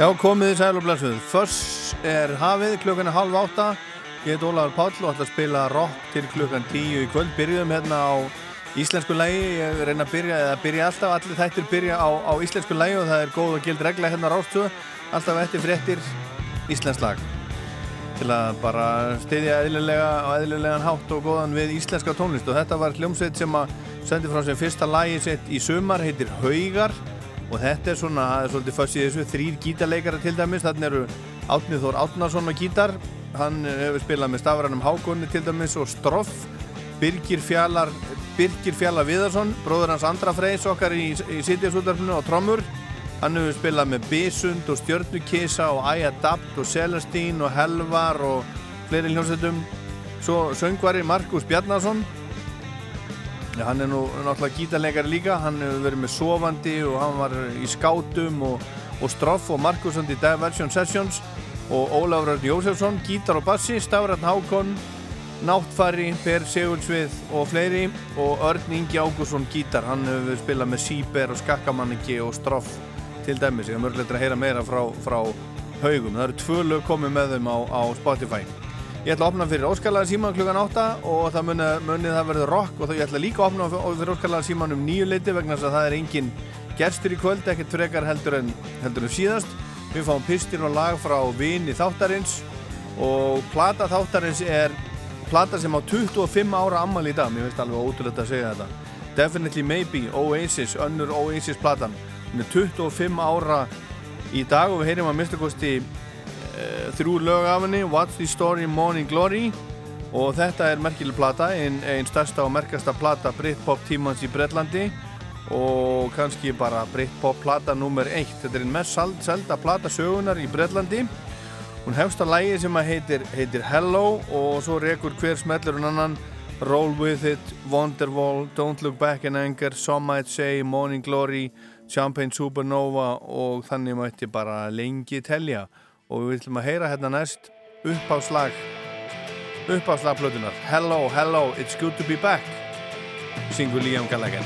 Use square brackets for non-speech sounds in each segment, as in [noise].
Já, komið sæl og blessuð. Föss er hafið, klukkan er halv átta. Ég heit Ólafur Páll og ætla að spila rock til klukkan tíu í kvöld. Byrjuðum hérna á íslensku lægi. Ég reyna að byrja, eða byrja alltaf, allir þættir byrja á, á íslensku lægi og það er góð og gild regla hérna rástu. Alltaf eftir fréttir íslensk lag. Til að bara stiðja eðlilega og eðlilegan hátt og góðan við íslenska tónlist. Og þetta var hljómsveit sem að sendi frá sem fyrsta lagi sitt í sumar, heitir Haugar og þetta er svona, það er svolítið fyrst í þessu. Þrýr gítarleikara til dæmis, þannig eru Átnið Þór Átnarsson á gítar. Hann hefur spilað með stafrænum Hákonni til dæmis og Stroff Birgir Fjallar Birgir Fjallar Viðarsson, bróður hans Andra Freys okkar í, í Sitjarsútarfinu og Trommur. Hann hefur spilað með Bisund og Stjörnukisa og Æja Dabt og Celestín og Helvar og fleiri hljómsveitum. Svo söngvari Markus Bjarnason Ja, hann er nú náttúrulega gítarleikari líka, hann hefur verið með Sofandi og hann var í Skátum og, og Stroff og Markusandi í Diversion Sessions. Og Ólafur Örn Jósefsson, gítar og bassi, Stafrætt Hákon, Náttfari, Per Sigurdsvið og fleiri. Og Örn Ingi Ágússon gítar, hann hefur spilað með Sýber og Skakkamanningi og Stroff til dæmis, ég hef mörgleitur að heyra meira frá, frá haugum, það eru tvö lög komið með þeim á, á Spotify. Ég ætla að opna fyrir Óskarlaga síman klukkan 8 og það muni, muni það verður rock og þá ég ætla líka að opna fyrir Óskarlaga síman um nýju leiti vegna þess að það er engin gerstur í kvöld, ekkert frekar heldur en, heldur en síðast. Við fáum pistir og lag frá vini þáttarins og plata þáttarins er plata sem á 25 ára ammal í dag, mér finnst alveg ótrúlega að segja þetta. Definitely Maybe, Oasis, önnur Oasis platan. Hún er 25 ára í dag og við heyrim að minnstakosti uh, þrjú lög af henni What's the Story, Morning Glory. Og þetta er merkileg plata einn ein stærsta og merkasta plata Britpop tímans í Breitlandi og kannski bara Britpop plata nummer 1 þetta er einn mest selda plata sögunar í Breitlandi hún Hún hefst á lægi sem heitir, heitir Hello. Og svo rekur hver smellur en annan Roll With It, Wonderwall, Don't Look Back in Anger, Some Might Say, Morning Glory, Champagne Supernova. Og þannig mætti bara lengi telja og við viljum að heyra hérna næst uppáslag uppáslag plötunar Hello, Hello, It's Good To Be Back syngur Liam Gallagher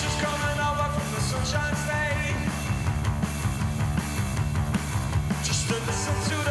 Just coming over from the sunshine state. Just to listen to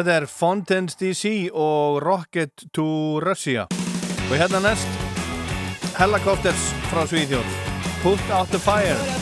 Þetta er Fountains DC og Rocket to Russia. Og hérna næst Helicopters frá Svíðjóð Put out the fire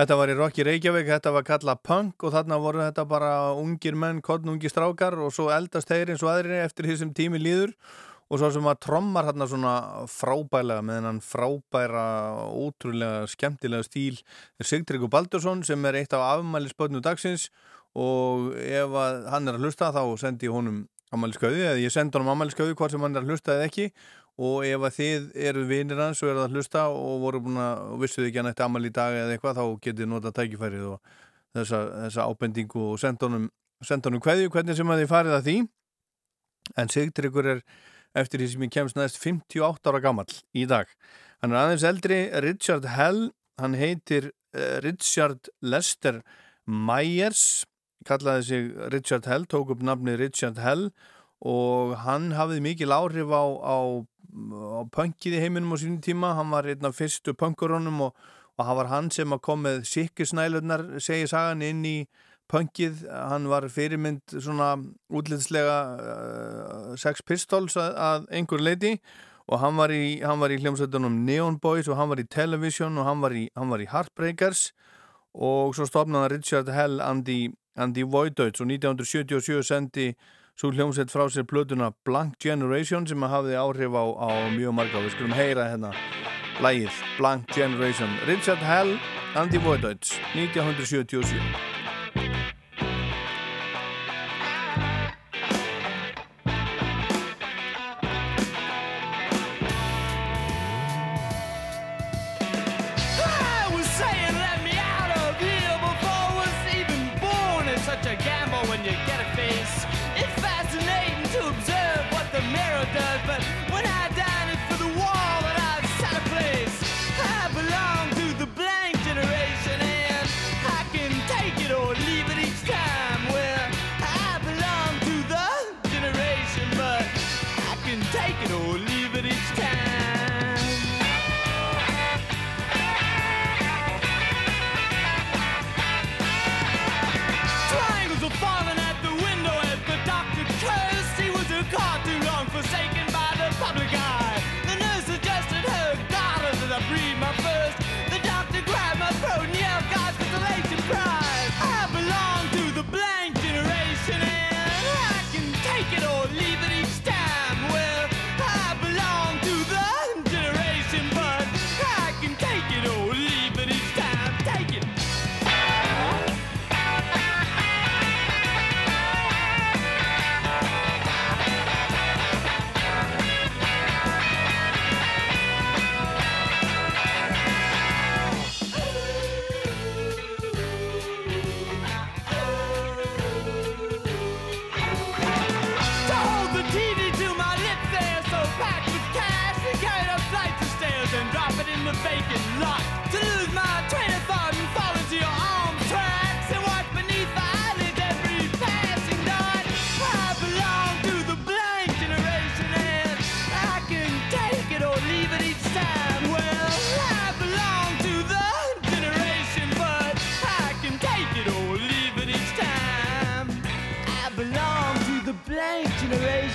Þetta var í Rocky Reykjavík, þetta var kallað punk og þarna voru þetta bara ungir menn, kodnungi strákar og svo eldast þeir eins og aðri eftir því sem tími líður. Og svo sem að trommar hérna svona frábælega með hennan frábæra ótrúlega skemmtilega stíl Sigtryggur Baldursson sem er eitt af afmælisbötnu dagsins. Og ef hann er að hlusta þá sendi ég honum afmæliskauði eða ég sendi honum afmæliskauði hvort sem hann er að hlusta eða ekki og ef að þið eru vinir hans og eru að hlusta og voru búin að vissuðu ekki hann eitt afmæli í dag eða eitthvað þá getið nota tækifærið og þessa, þessa ábendingu og senda honum, honum hverju hvernig sem að þið farið að því. En Sigtryggur er eftir því sem ég kemst næst 58 ára gammal í dag. Hann er aðeins eldri Richard Hell, hann heitir uh, Richard Lester Myers, kallaði sig Richard Hell, tók upp nafni Richard Hell. Og hann hafði mikil áhrif á, á, á punkið í heiminum á sínum tíma, hann var einn af fyrstu punkurónum og, og hann var hann sem kom með sikkisnælunar, segir sagan, inn í punkið, hann var fyrirmynd svona útlýðslega uh, Sex Pistols að, að einhver leiti og hann var í, í hljómsveitunum Neon Boys og hann var í Television og hann var í, hann var í Heartbreakers. Og svo stopnaði Richard Hell Andy, Andy Voidoits og 1977 sendi svo hljómsveit frá sér plötuna Blank Generation sem hafði áhrif á, á mjög marga við skulum heyra hérna lægið Blank Generation. Richard Hell Andy Voidoits 1977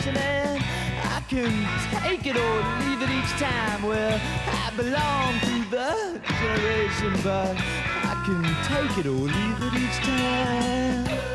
listening. I can take it or leave it each time. Well, I belong to the generation, but I can take it or leave it each time.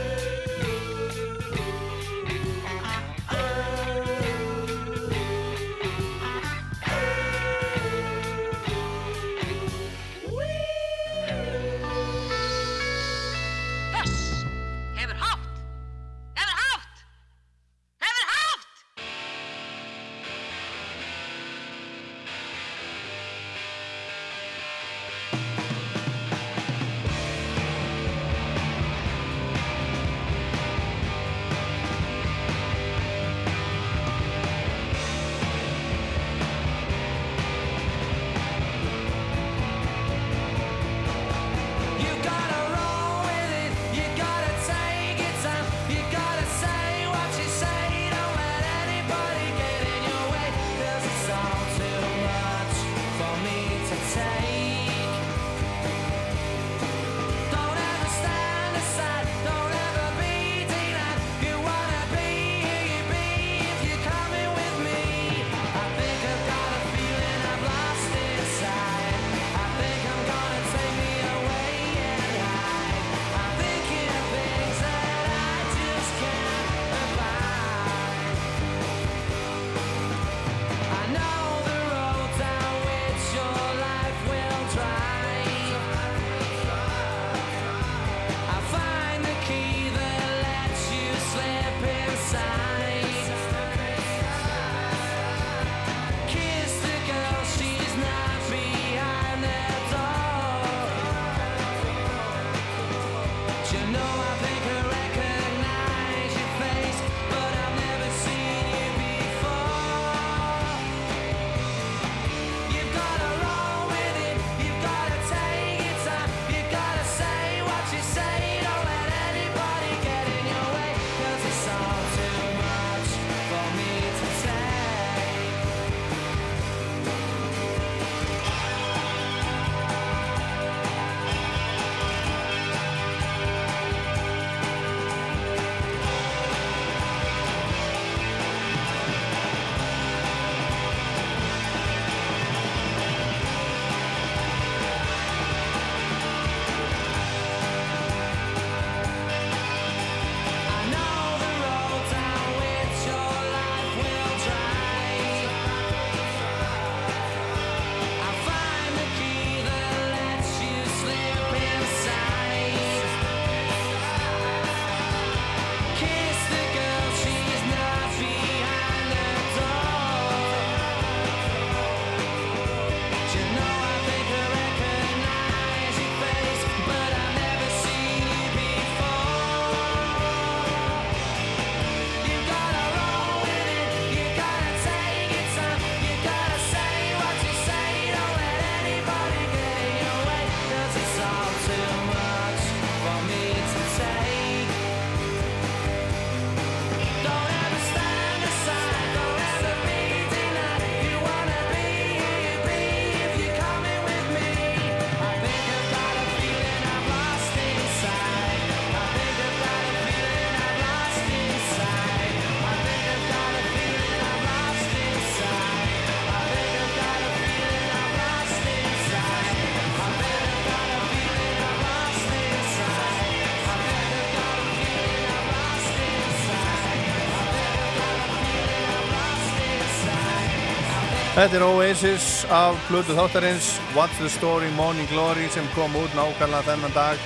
Þetta er Oasis af Pluto þáttarins What's the Story Morning Glory sem kom út nákvæmlega þennan dag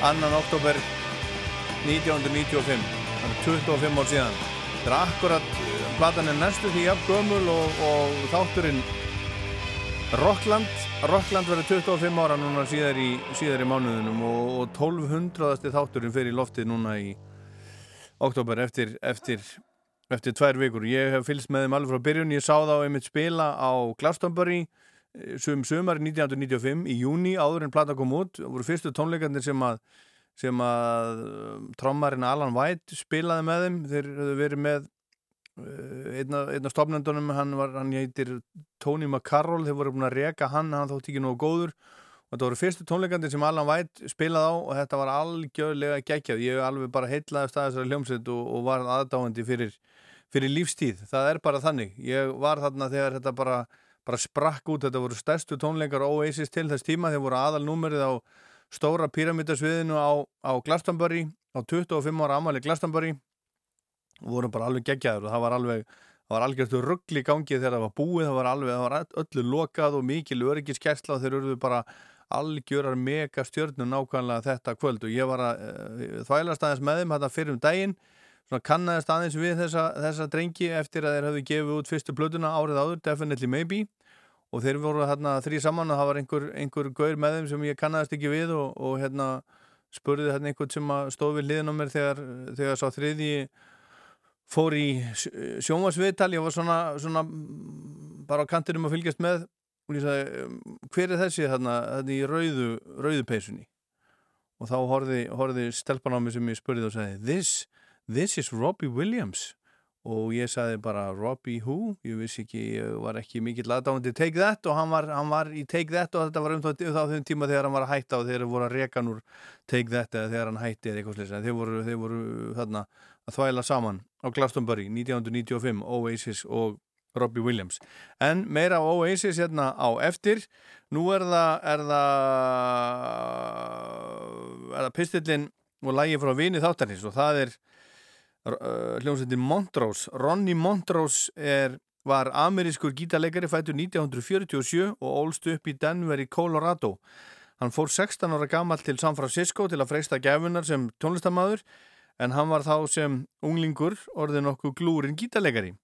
2. oktober 1995 þannig 25 ár síðan þetta er akkurat, platan er næstu því af gömul og, og þátturinn Rockland Rockland verður 25 ára núna síðar í, síðar í mánuðunum og, og 1200. þátturinn fyrir loftið núna í oktober eftir, eftir eftir tvær vikur. Ég hef fylgst með þeim alveg frá byrjun. Ég sá þá einmitt spila á Glastonbury eh, sum sumar 1995 í júni áður en plata kom út. Það voru fyrstu tónleikarnir sem að, sem að um, trommarinn Alan White spilaði með þeim. Þeir höfðu verið með uh, einna, einna stopnendunum, hann, var, hann heitir Tony McCarroll, þeir voru búin að reka hann, hann þótt ekki nógu góður þetta voru fyrstu tónleikandir sem Alan White spilaði á og þetta var algjörlega geggjað. Ég hef alveg bara heitlaði staðisar hljómsveit og, og var aðdáðandi fyrir fyrir lífstíð, það er bara þannig. Ég var þarna þegar þetta bara, bara sprakk út, þetta voru stærstu tónleikar Oasis til þess tíma, þeir voru aðalnúmerið á stóra pyramidasviðinu á, á Glastonbury, á 25 ára amali Glastonbury. Og voru bara alveg geggjaður og það var alveg það var algjörstu ruggli gangið þegar það var búið. Það var alveg, það var öllu lokað og mikil öryggiskessla og þeir eruðu bara algjörar mega stjörnum nákvæmlega þetta kvöld. Og ég var að uh, þvælast aðeins með þeim þetta fyrir um daginn kannast aðeins við þessa, þessa drengi eftir að þeir hafði gefið út fyrstu blötuna árið áður, Definitely Maybe. Og þeir voru hérna þrý saman og það var einhver, einhver gaur með þeim sem ég kannast ekki við og, og hérna spurði hérna einhvern sem stóð við liðin á mér þegar, þegar sá þriði fór í sjónvarsviðtal ég var svona, svona bara á kantinum að fylgjast með og ég sagði, hver er þessi þarna, þarna í rauðu, rauðu peysunni? Og þá horfi, horfi stelpan á mig sem ég spurði og sagði, this This is Robbie Williams. Og ég saði bara Robbie who? Ég vissi ekki, ég var ekki mikill aðdáðandi Take That. Og hann var, hann var í Take That. Og þetta var um þá þau tíma þegar hann var að hætta og þeir voru að reka núr Take That eða þegar hann hætti eða eitthvað sless þeir voru, þeir voru þarna að þvæla saman á Glastonbury 1995 Oasis og Robbie Williams. En meira Oasis hérna á eftir. Nú er það er það, er það pistillin og lægi frá vini þáttarins. Og það er Uh, hljómsveitin Montrose. Ronny Montrose er, var amerískur gítarleikari fættur 1947 og ólst upp í Denver í Colorado. Hann fór 16 ára gammal til San Francisco til að freysta gefunar sem tónlistamæður en hann var þá sem unglingur orðin okkur glúrin gítarleikari.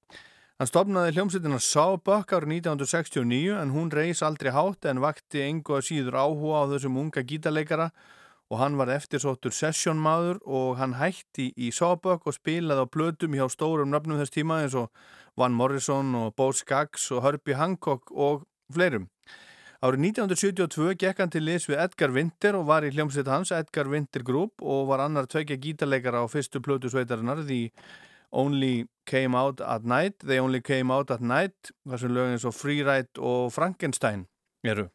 Hann stopnaði hljómsveitina Sawbuck árið 1969 en hún reys aldrei hátt en vakti engu að síður áhuga á þessum unga gítarleikara og hann var eftirsóttur sessjónmaður og hann hætti í Sawbuck og spilaði á blödum hjá stórum nöfnum þess tíma eins og Van Morrison og Bo Skaggs og Herbie Hancock og fleirum. Árið 1972 gekk hann til lis við Edgar Winter og var í hljómsveit hans Edgar Winter Group og var annar tveikja gítarleikara á fyrstu blödu sveitarinnar The Only Came Out at Night They Only Came Out at Night þar sem lögum eins og Freeride og Frankenstein eru.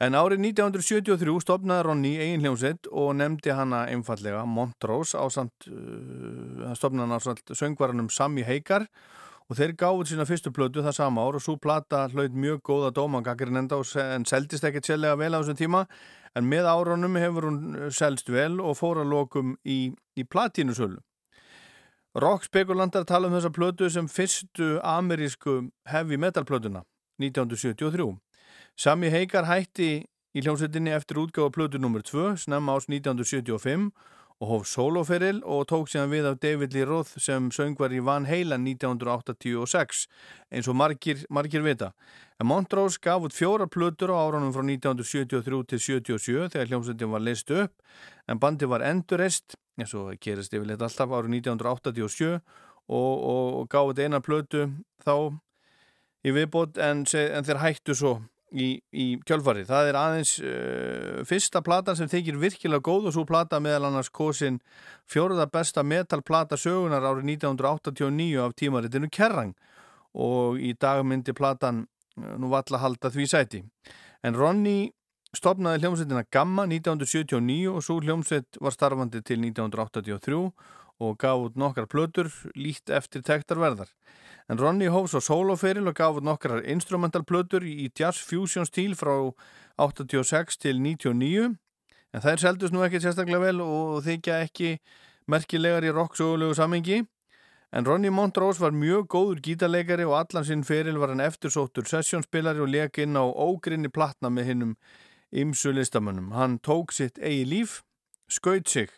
En árið 1973 stopnaði Ronny eigin hljómsveit og nefndi hana einfallega Montrose á samt, uh, stopnaði hana á samt söngvaranum Sami Heikar og þeir gáði sína fyrstu plötu það sama ár og svo plata hlaut mjög góða dómangakirinn enda en seldist ekkert sérlega vel á þessum tíma en með árunum hefur hún selst vel og fór að lokum í, í platínusölu. Rockspekulandar tala um þessa plötu sem fyrstu amerísku heavy metal plötuna 1973. Sami Heikar hætti í hljómsveitinni eftir útgáða plötu nr. 2 snemma ás 1975 og hóf soloferil og tók síðan við af David Lee Roth sem söngvar í Van Halen 1986 eins og margir, margir vita. En Montrose gaf út fjóra plötur á árunum frá 1973 til 77 þegar hljómsveitin var leist upp en bandi var endurist eins og gerist yfirleitt alltaf árið 1987 og, og, og gaf út eina plötu þá í viðbót en, en þeir hættu svo í, í kjölfari. Það er aðeins uh, fyrsta platan sem þykir virkilega góð og svo plata meðal annars kosin fjóruða besta metalplata sögunar árið 1989 af tímaritinu Kerrang og í dag myndi platan uh, nú valla halda því sæti. En Ronny stopnaði hljómsveitina Gamma 1979 og svo hljómsveit var starfandi til 1983 og gaf út nokkar plötur líkt eftir tektarverðar. En Ronny hófs á soloferil og gaf nokkrar instrumentalplötur í jazz fusion stíl frá 86 til 99 en þær seldust nú ekki sérstaklega vel og þykja ekki merkilegar í rock-sögulegu samengi En Ronny Montrose var mjög góður gítarleikari og allan sinn feril var hann eftirsóttur sessjónspilari og leik inn á ógrinni platna með hinnum ymsu listamönnum. Hann tók sitt eigi líf, skaut sig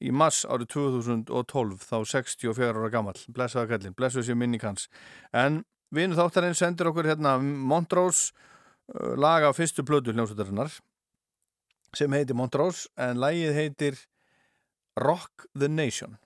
í mass árið 2012 þá 64 ára gammal. Blessaða kallin, blessuð sér minni kanns. En vinu þáttarinn sendir okkur hérna Montrose uh, laga fyrstu plödu hljómsveitarinnar sem heitir Montrose en lægið heitir Rock the Nation.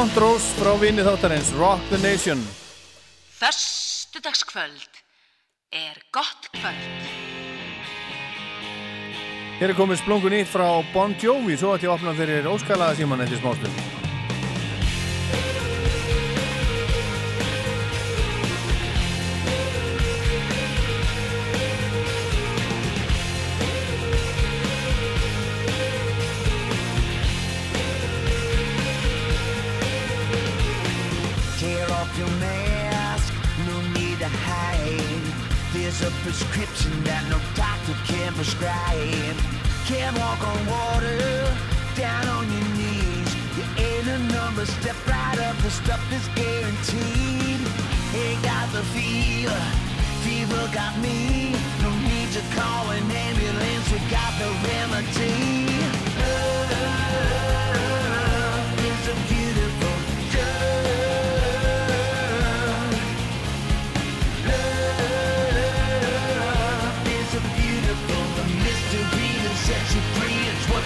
Montrose frá vinið þáttarins Rock the Nation. Þörstudagskvöld er gott kvöld. Hér er komið splungun nýtt frá Bon Jovi svo ætti ég að opna fyrir óskalaða síman eftir smástund a prescription that no doctor can prescribe. Can't walk on water, down on your knees. You ain't a number, step right up, the stuff is guaranteed. Ain't got the fever, fever got me. No need to call an ambulance, we got the remedy.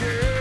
Yeah.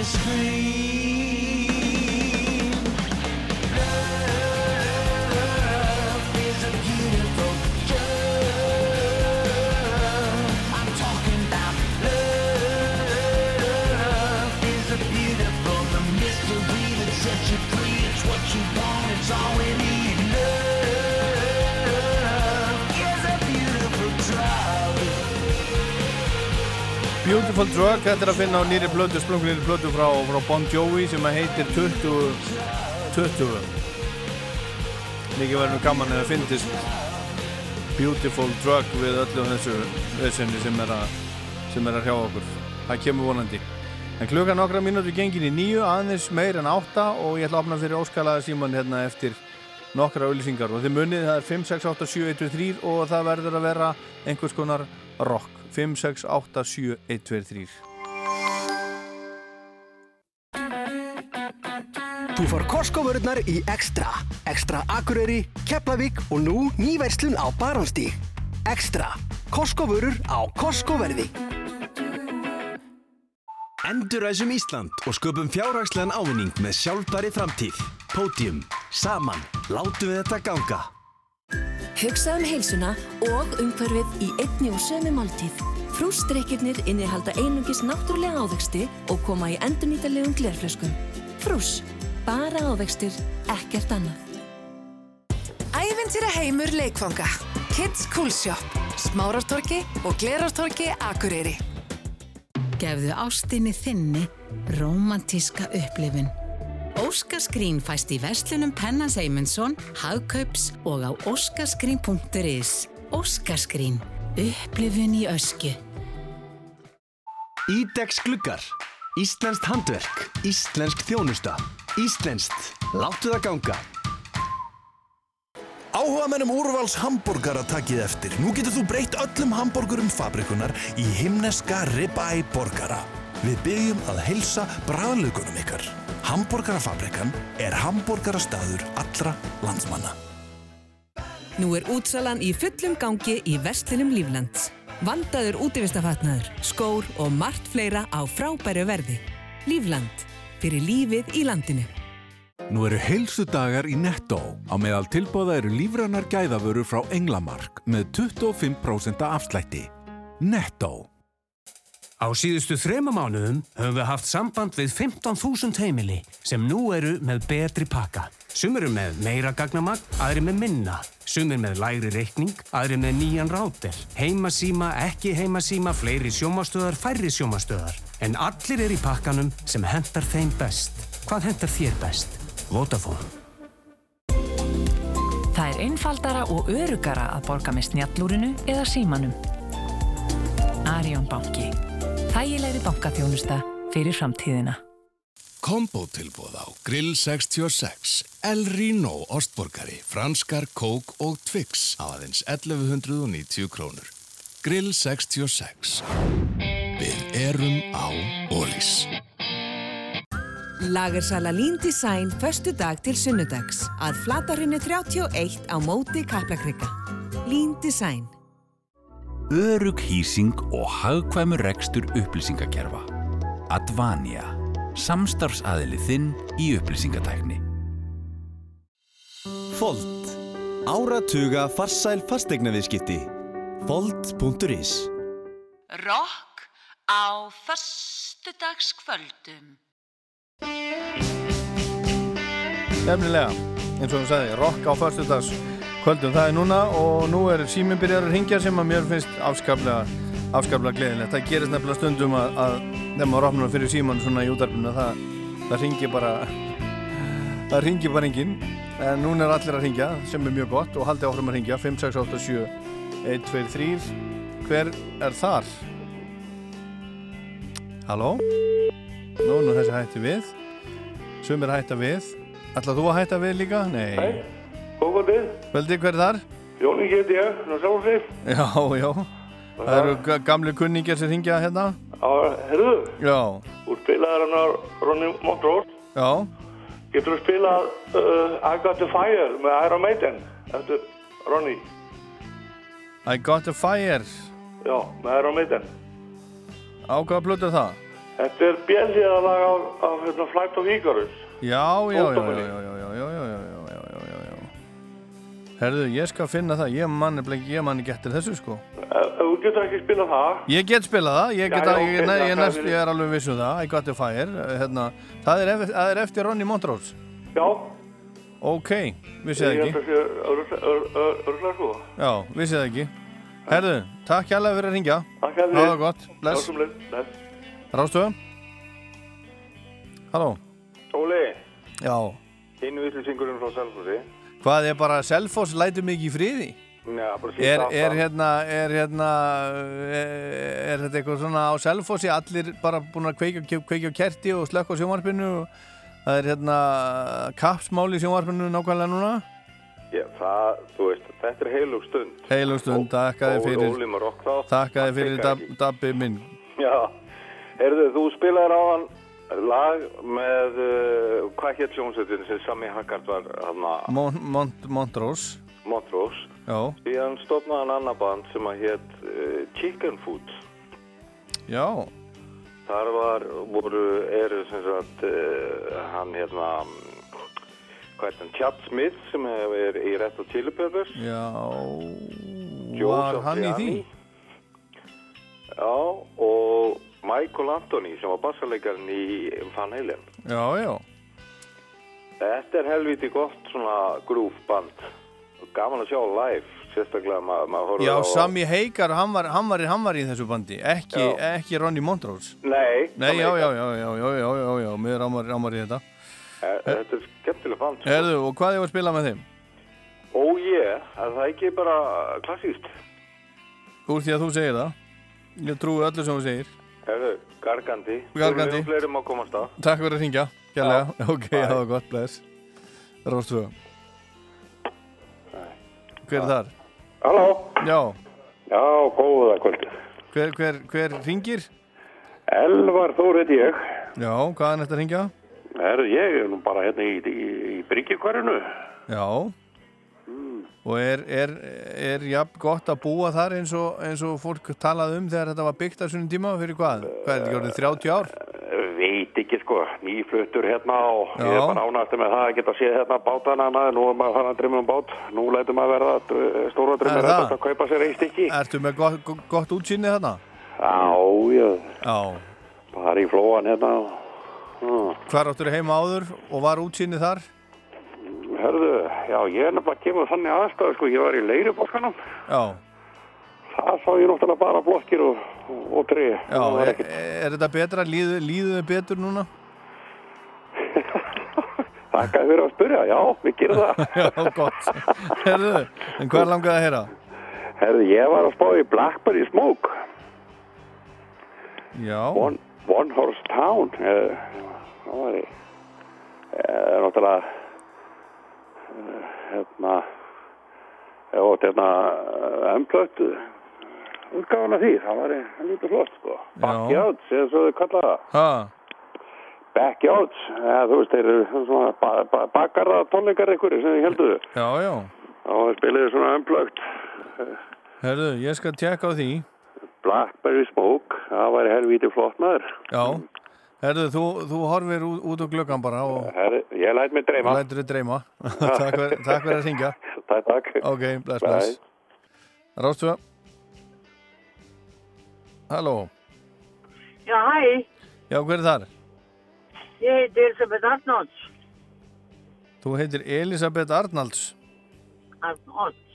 That makes you scream. Beautiful Drug, þetta er að finna á nýri blödu, splungunýri blödu frá, frá Bon Jovi sem að heitir 20 20 Mikið verður nú gaman eða fyndist Beautiful Drug við öllu þessu össinni sem er að sem er að hrjá okkur. Það kemur vonandi. En klukkan nokkra mínútur gengin í nýju, aðeins meir en átta og ég ætla að opna fyrir óskalaða síman hérna eftir nokkra auðlýsingar og þið munið það er 5, 6, 8, 7, 1, 2, 3 og það verður að vera einhvers konar rock 5, 6, 8, 7, 1, 2, 3 Þú fór Costco-vörurnar í Extra. Extra Akureyri, Keflavík og nú nýverslun á Barónstíg. Extra. Costco-vörur á Costco-verði. Enduræsum Ísland og sköpum fjárhagslegan ávinning með sjálfbæri framtíð. Pódium. Saman. Látum við þetta ganga. Hugsa um heilsuna og umhverfið í einni og sömu máltíð. Frúsdrykkirnir innihalda einungis náttúrulega ávexti og koma í endurnýtalegum glerflöskum. Frús, bara ávextir, ekkert annað. Ævintýra heimur leikfanga. Kids Cool Shop. Smárartorki og Glerartorki Akureyri. Gefðu ástinni þinni romantíska upplifun. Óskaskrín fæst í verslunum Penna Seymundsson, Hagkaups og á óskaskrín.is. Óskaskrín. Upplifun í ösku. Ídex gluggar. Íslenskt handverk. Íslensk þjónusta. Íslenskt. Láttu það ganga. Áhuga mennum úrvals hambúrgara takið eftir. Nú getur þú breytt öllum hambúrgurum fabrikunar í himneska ribeye borgara. Við byggjum að heilsa bræðlugunum ykkar. Hambúrgarafabrikan er hambúrgarastaður allra landsmanna. Nú er útsalan í fullum gangi í Vestlinum Líflands. Vandaður útivistafatnaður, skór og margt fleira á frábæru verði. Lífland. Fyrir lífið í landinu. Nú eru heilsudagar í Netto. Á meðal tilbóða eru lífrannar gæðavörur frá Englamark með 25% afslætti. Netto. Á síðustu þrema mánuðum höfum við haft samband við 15.000 heimili sem nú eru með betri pakka. Sumir eru með meira gagnamagn, aðri með minna. Sumir með lægri reikning, aðri með nýjan ráter. Heimasíma, ekki heimasíma, fleiri sjómastöðar, færri sjómastöðar. En allir er í pakkanum sem hendar þeim best. Hvað hendar þér best? Vodafone. Það er einfaldara og örugara að borga með snjallúrinu eða símanum. Arjón banki. Þægilegri bankaþjónusta fyrir framtíðina. Kombotilbóð á Grill 66, El Rino ostborgari, franskar, kók og Twix á aðeins 1190 krónur. Grill 66. Við erum á Ólís. Lagersala Lean Design föstu dag til sunnudags að flatarhinu 31 á móti Kaplakrika. Lean Design. Örug hýsing og hagkvæmur rekstur upplýsingakerfa. Advania. Samstarfsaðili þinn í upplýsingatækni. Fold. Áratuga farsæl fastegnaviðskipti. Fold.is Rock á föstudagskvöldum. Nefnilega, eins og hún sagði, rock á förstudags kvöldum það er núna og nú er síminn byrjar að ringja sem að mér finnst afskaplega, afskaplega gleðilegt. Það gerist nefnilega stundum að, að þegar maður opnar fyrir síman svona í útarpinu það, það ringir bara það ringir bara enginn en núna er allir að ringja sem er mjög gott og haldið áfram að ringja 5, 6, 8, 7 1, 2, 3 Hver er þar? Halló? Nú, nú þessi hætti við Sumir hætta við Ætlað þú að hætta við líka? Nei Nei, góðkvöldið. Veldi, hver er þar? Jóni geti ég, ná sjálf sig. Já, já Það eru ga- gamli kunningir sem ringja hérna Já, herru, Já, þú spilaði á Ronny Montrose. já Getur þú spilað uh, I Got The Fire með Iron Maiden eftir Ronny? I got a fire Já, með Iron Maiden. Á hvaða plötu er það? Þetta er bjellíða lag af, af hérna, Flight of Icarus. Já, já, já, já, já, já, já, já, já Herðu, ég skal finna það. Ég manni ekki, ég manni getur þessu sko. Ef þú getur ekki spilað það, Ég get spilað það, ég, get Já, að, ég, nei, ég, fyrir. ég er alveg viss um það. I got a fire. Hérna, það, er eftir, það er eftir Ronny Montrose. Já, Ok, vissið ekki. örgulega sko. Já, vissið ekki. Herðu, takk hjálpa fyrir að ringja Takk fyrir. Hafa það gott, bless. Rástöðu Halló? Óli, Já, einu ytlisingurinn frá Selfossi. Hvað er bara Selfoss lætur mig í friði? Já, Er, er hérna, er hérna er, þetta eitthvað svona á Selfossi allir bara búin að kveikja, kveikja kerti og slökka á sjónvarpinu og það er hérna kapsmál í sjónvarpinu nákvæmlega núna? Já, það, þú veist, þetta er heilug stund. Heilug stund, takkaði fyrir takkaði fyrir dabbi minn. Já, heyrðu, þú spilaðir á hann lag með, uh, hvað hétt hljómsveitin sem Sami Haggard var Mont, Mont, Montrose Montrose. Já, Síðan stofnaði hann annar band sem að hétt uh, Chicken Food. já, Þar var, voru, eru sem sagt, uh, hann hérna, hvað er hann, Chad Smith sem er í Red Hot Chili Peppers. já Joe var hann í því? Já, og Michael Anthony sem var bassarleikarinn í Van Halen. Já, já, Þetta er helviti gott svona groove band. Gaman að sjá live, sérstaklega maður ma horfir já, á... Sammy Hagar hann var, hann, var, hann var í þessu bandi ekki, Já. ekki Ronny Montrose Nei, Nei, já, já, já, já, já, já, já, já, mér rámar, rámar í þetta Þetta er skemmtileg band. sko. Erðu, og hvað ég var að spila með þeim? Ó ég, er það ekki bara klassíst? Úr því að þú segir það Ég trúi öllu sem þú segir Erðu, gargandi. Gargandi. Við fleirum að komast að. Takk fyrir að ringja, kjærlega [laughs] Ok, það var gott, bless Róstu Hver er þar? Halló? Já, Já, góða kvöldi. hver, hver, hver ringir? Elvar Þór heit ég. Já, hvaðan þetta ringja? Herru, ég er nú bara hérna í, í, í Bryggjukvarinu. Já Og er, er, er jafn gott að búa þar eins og, eins og fólk talaði um þegar þetta var byggt á svonum tíma fyrir hvað? Hvað er þetta gjörðið 30 ár? Veit ekki sko, nýfluttur hérna og Já. ég er bara ánægt með það að geta séð hérna bátana maður, nú er maður farin að drifja um bát, nú lætur maður verða uh, stóra drifja það? að kaupa sér eitt stykki. Ertu með gott, gott- gott útsýni þarna? Já, já, bara í flóan hérna. Hvar áttur heima áður og var útsýni þar? Hörðu, já, ég er nefnilega kemur þannig aðstæðu sko, ég var í leirubólkanum, Já, það sá ég náttúrulega bara blokkir og, og, tré. já Það er, er þetta betra? Líðu, líðu þið betur núna? [laughs] Þakka fyrir að spyrja, já, við gerum það. [laughs] Já, gott Herðu, en hvað langaði að heyra? Herðu, ég var að spá í Blackberry Smoke, Já, One, One Horse Town, eh, það var í, eh, náttúrulega, hérna, ótt hérna emplögt útgáðan af því, það var í lítið flott, sko. Backyards, eða svo þau kallaða Backyards, eða þú veist, þeir eru svona ba ba bakarða tónleikar einhverju sem þið helduðu. já, já. Og spiliði svona unplugged Herðu, ég skal tjekka á því. Blackberry Smoke, það væri helvíti flott maður. Já, Herðu, þú, þú horfir út, út úr glöggan bara og Herri, ég læt mig dreyma. lætur þið dreyma. [laughs] [laughs] takk, fyrir, takk fyrir að ringja. Takk, takk. Ok, bless, bless. Rástu. Halló. Já, hæ, Já, hver er þar? ég heiti Elisabeth Arnolds. Þú heitir Elisabeth Arnalds. Arnolds.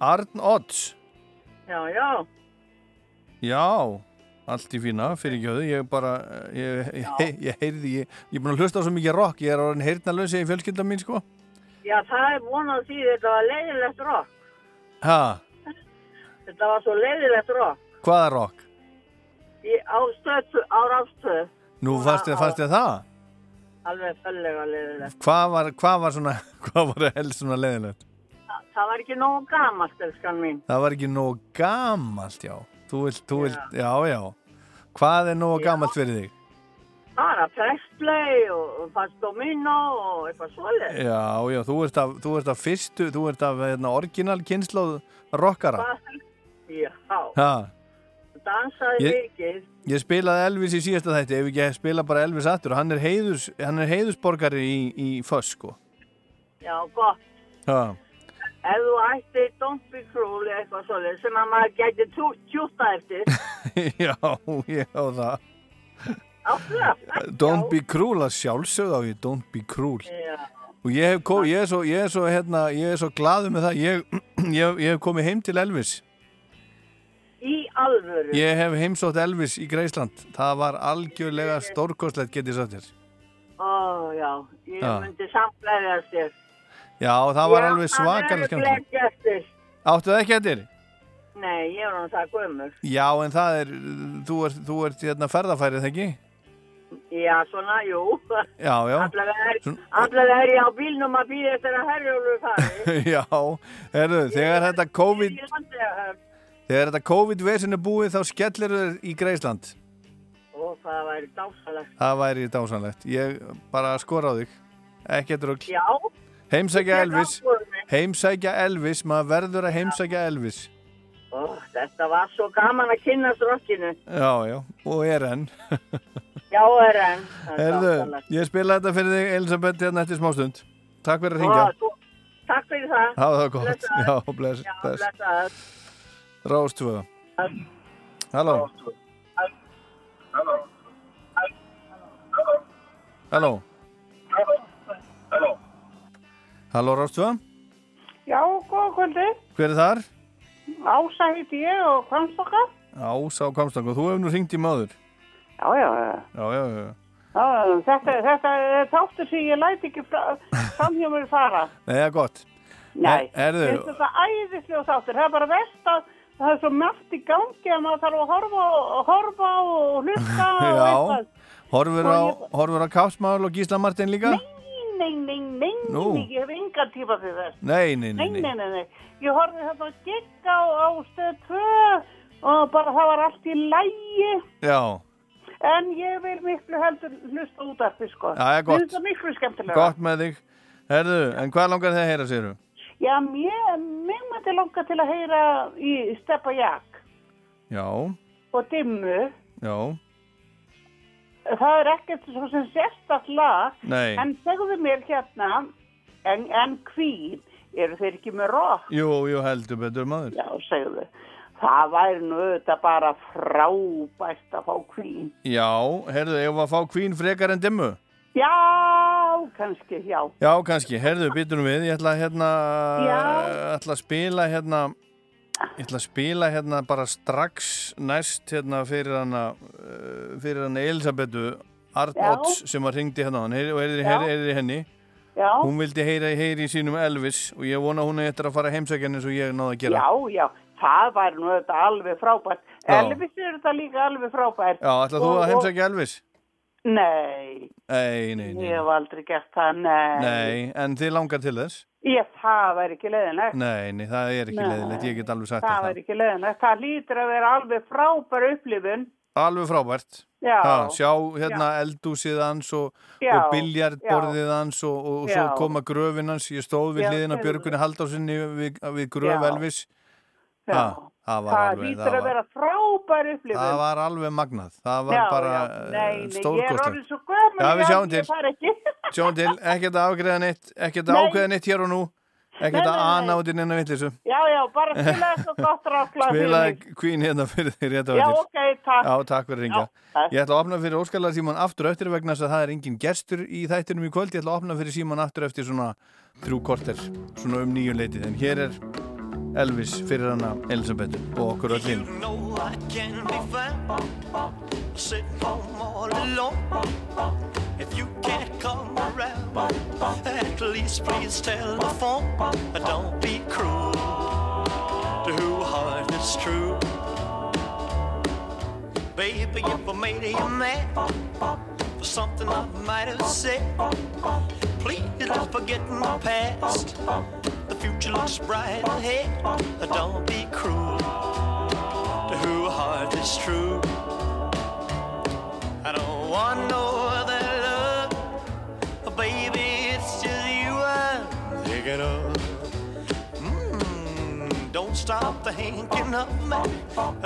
Arn Odds. Já, já, Já, allt í fína, fyrir ekki ég bara, ég, ég, ég, ég heyrði, ég, ég er búin að hlusta svo mikið rock, ég er orðin heyrnalösi í fjölskylda mín, sko. já, það er vonað því þetta var leiðilegt rock. Ha, Þetta var svo leiðilegt rock. hvaða rock? Í ástöð, á rástöð, Nú fannst þið það? alveg föllega leiðilegt. Hvað var, hvað var svona, [laughs] hvað var helst svona leðilegt? Þa, það var ekki nógu gamalt, elskan mín. Það var ekki nóg gamalt, já. Þú vilt, þú vilt, já, já. Hvað er nóg gamalt fyrir þig? Bara Presley og, og Fast Domino og eitthvað svolítið. Já, já, þú ert af, þú ert af fyrstu, þú ert af hérna, orginal kynnslóð rockara. Já, Ha, dansaði Ég- mikið. ég spilaði Elvis í síðasta þætti, ef ekki spila bara Elvis aftur. Hann er, heiðus, hann er heiðusborgari í, í Föss, sko. Já, gott. Ha, Ef þú ætti Don't Be Cruel eitthvað svolítið sem að maður gæti tjúta eftir. [laughs] já, ég á það. Það? Don't be cruel að sjálfsögð á ég, don't be cruel. Já. Og ég hef, kom, ég er svo, ég er svo, hérna, ég er svo glaður með það, ég, [clears throat] ég, ég hef komið heim til Elvis. Í alvöru. Ég hef heimsótt Elvis í Greisland. Það var algjörlega stórkostlegt, get ég sagt þér. Ó, já. Ég Já. myndi samflæðast þér. Já, það var alveg svakalega skemmt. skemmt. eftir. Áttu það ekki eftir? Nei, ég er hann það gömur. Já, en það er, þú ert, þú ert hérna ferðafærið, ekki? Já, svona, jú. Já, já. Allavega er, ég á bílnum að býða eftir að herjólu fari. [laughs] já, herru, þegar þetta COVID, þegar þetta COVID-vesin er búið, þá skellir þau í Greisland. Ó, það væri dásalegt. Það væri dásanlegt. Ég bara skora á þig. Ekkert rugg. Já. Heimsækja Elvis. Heimsækja Elvis. Maður verður að heimsækja Elvis. Ó, þetta var svo gaman að kynast rockinu. Já, já. Og er enn. [laughs] Já, er enn. Er dásamlegt. ég spila þetta fyrir þig, Elisabeth, hérna eftir smástund. Takk fyrir að þú- Takk fyrir það. Hafa það gott. Já, bless, Já, bless. Rástvöða. Halló. Halló. Halló, Rástvöða. Já, góða kvöldi. Hver er þar? Ása heiti ég og Kvansbaka. Ása og þú hefur nú ringt í maður. Já, já, já. Já, já, þetta, þetta er þáttur sem ég læti ekki fra, fram hjá mér fara. [laughs] Nei, það er gott. Nei, Er, finnst þetta æðislega þáttur. Það er bara verst að það er svo margt í gangi að maður þarf að horfa og horfa og hlusta og [laughs] já, horfur á, á Kapsmál og Gísla Martin líka? Nei, nei, nei, Nú. nei, ég hef enga tíma fyrir þess. Nei, nei, nei, Nei, nei. nei, nei, nei. Ég horfði þetta að gigga á, á stöð 2 og bara það var allt í lægi. Já, En ég vil miklu heldur hlusta út af því, sko. Já, já, gott. Mér finnst það miklu skemmtilega. gott með þig. Herðu, en hvað langar þið að heyra, séru? Já, mér, mér mætti langa til að heyra í Steppa Jak Já, og Dimmu. já, Það er ekkert svo sem sérstakt lag. Nei. En segðu mér hérna, en, en Queen, eru þeir ekki með rock? jú, jú, heldur betur maður. Já, segðu. Það væri nú auðvitað bara frábært að fá Queen. Já, herðu, ég var að fá kvín frekar en dimmu. Já, kannski, já. Já, kannski, herðu, byttunum við, ég ætla að hérna, ætla að spila hérna, ég ætla að spila hérna bara strax næst hérna fyrir hana, uh, fyrir hana Elisabetu Arnóts sem var hringdi hérna og heyrði Já. heyri henni. Já. Hún vildi heyra, heyri í sínum Elvis og ég vona hún eftir að fara heimsækjan eins og ég náði að gera. Já, já, það væri nú auðvitað alveg frábært. Já. Elvis er þetta líka alveg frábært. Já, ætla þú að heimsækja Elvis? Nei, Nei, nei, nei. ég hef aldrei gert það, nei. Nei, en þið langar til þess? Ég, það væri ekki leiðinlegt. Nei, nei, það er ekki Nei. leiðilegt, ég get alveg sagt Það það. væri ekki leiðinlegt. Það lítur að vera alveg frábær upplifun. Alveg frábært. Já. Ha, sjá hérna eldúsið hans og, og biljardborðið hans og, og svo koma gröfin hans. Ég stóð við hliðina segðu Björgunni Halldórsinni við, við gröf. Elvis. Já. Ha, Það Það alveg, það að var, vera frábær upplifun. það var alveg magnað. Það var Já, bara já, nei, nei, ég er orðin svo gömul, Já, við sjáum til. [laughs] Sjáum til, ekkert að ágreða neitt, ekkert að Nei. ákveða neitt hér og nú, ekkert að út í neina vittlisu. Já, já, bara [laughs] spila þetta gott rákla Spilaði Queen hérna fyrir þér rétt á Já, eftir. ok, takk. Já, takk fyrir ringa. Ég ætla að opna fyrir Óskalar Símon aftur eftir vegna þess að það er engin gestur í þættinum í kvöld. Ég ætla að opna fyrir Símon aftur eftir svona þrjú korter, svona um nýju leitið. En hér er Elvis fyrir hana Elisabethu og okkur öll hinn. know I can be found sitting home all alone. If you can't come around, at least please telephone. Don't be cruel to who heart is true. Baby, if I made you mad for something I might have said, please let's forget my past. The future looks bright ahead. Don't be cruel to who heart is true. I don't want no other love, baby. It's just you I'm thinking of. Mm, don't stop thinking of me.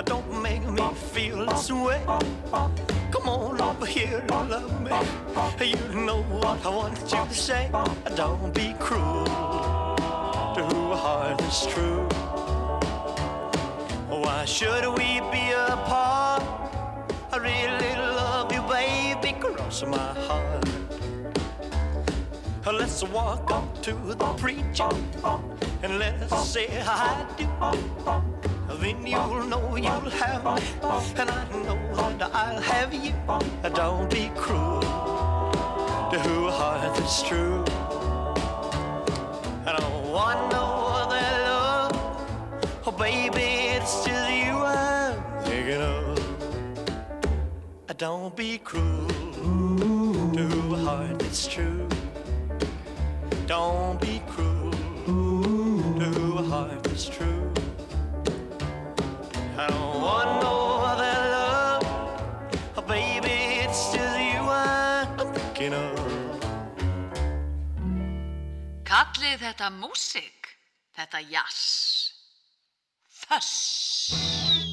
Don't make me feel this way. Come on over here and love me. You know what I want you to say. Don't be cruel to who heart is true. Why should we be apart? I really love you, baby, cross my heart. Let's walk up to the preacher and let's say I do. Then you'll know you'll have me, and I know that I'll have you. Don't be cruel to who heart is true. I don't want no other love. Oh, baby, it's just you I'm thinking of. Don't be cruel to a heart that's true. Don't be cruel to a heart that's true. I don't want no Kallið þetta músik, þetta jazz. Föss.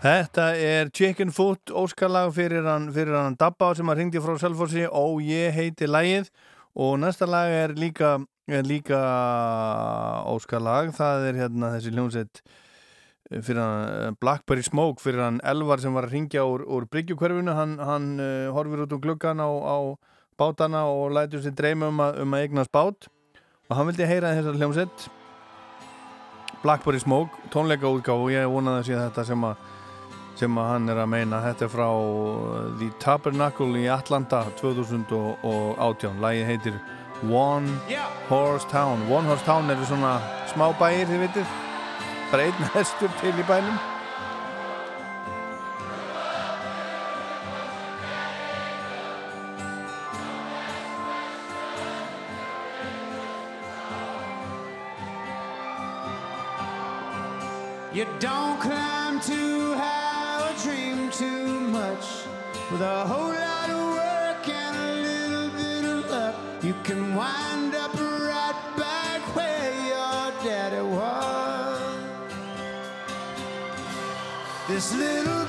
Þetta er Chicken Foot óskalag fyrir hann, fyrir hann Dabba sem að ringdi frá Selfossi. Og ég heiti lagið. Og næsta lag er líka, er líka óskalag. Það er hérna þessi hljómsett fyrir hann eh, Blackberry Smoke fyrir hann Elvar sem var að ringja úr, úr Bryggjukverfinu. Hann, hann uh, horfir út um gluggan á, á bátana og lætur sér dreyma um um að eignast bát. Og hann vildi heyra þessar hljómsett Blackberry Smoke, tónleika útgáð og ég vonaði að sé þetta sem að sem að hann er að meina. Þetta er frá The Tabernacle í Atlanta 2018 lægi heitir One Horse Town. One Horse Town eru svona smá bæir þið veitir bara einn hestur til í bænum. You don't climb too high With a whole lot of work and a little bit of luck, you can wind up right back where your daddy was. This little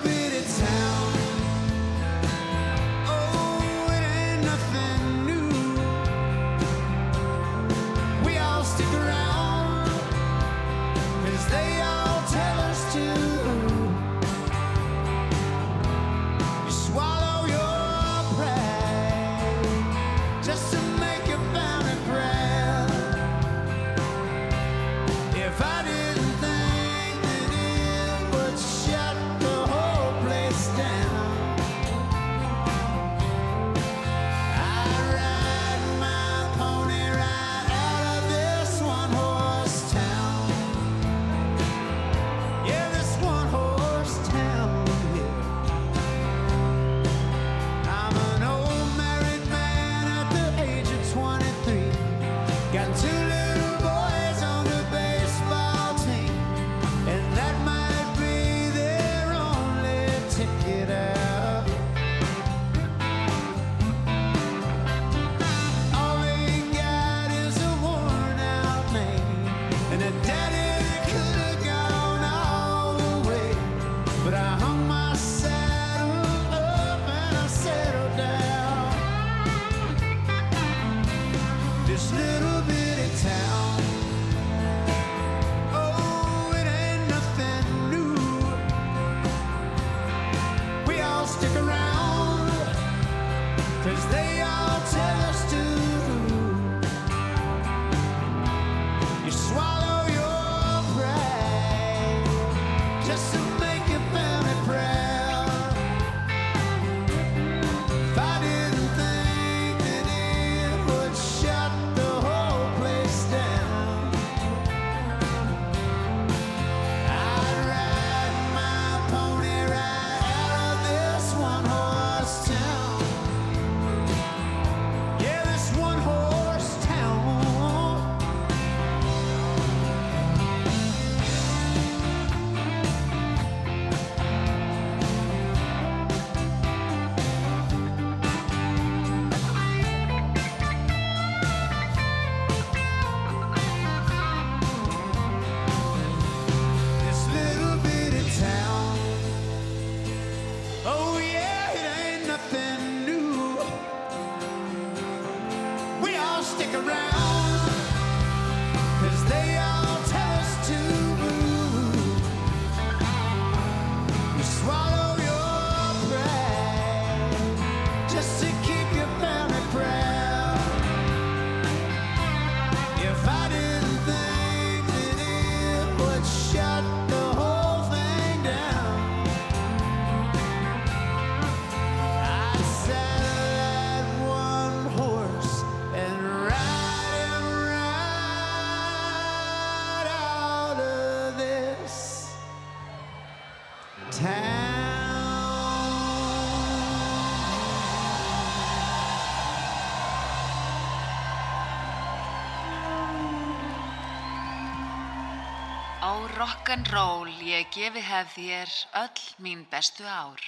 rock'n'roll, ég gefi hef þér öll mín bestu ár.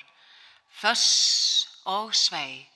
Föss og svei.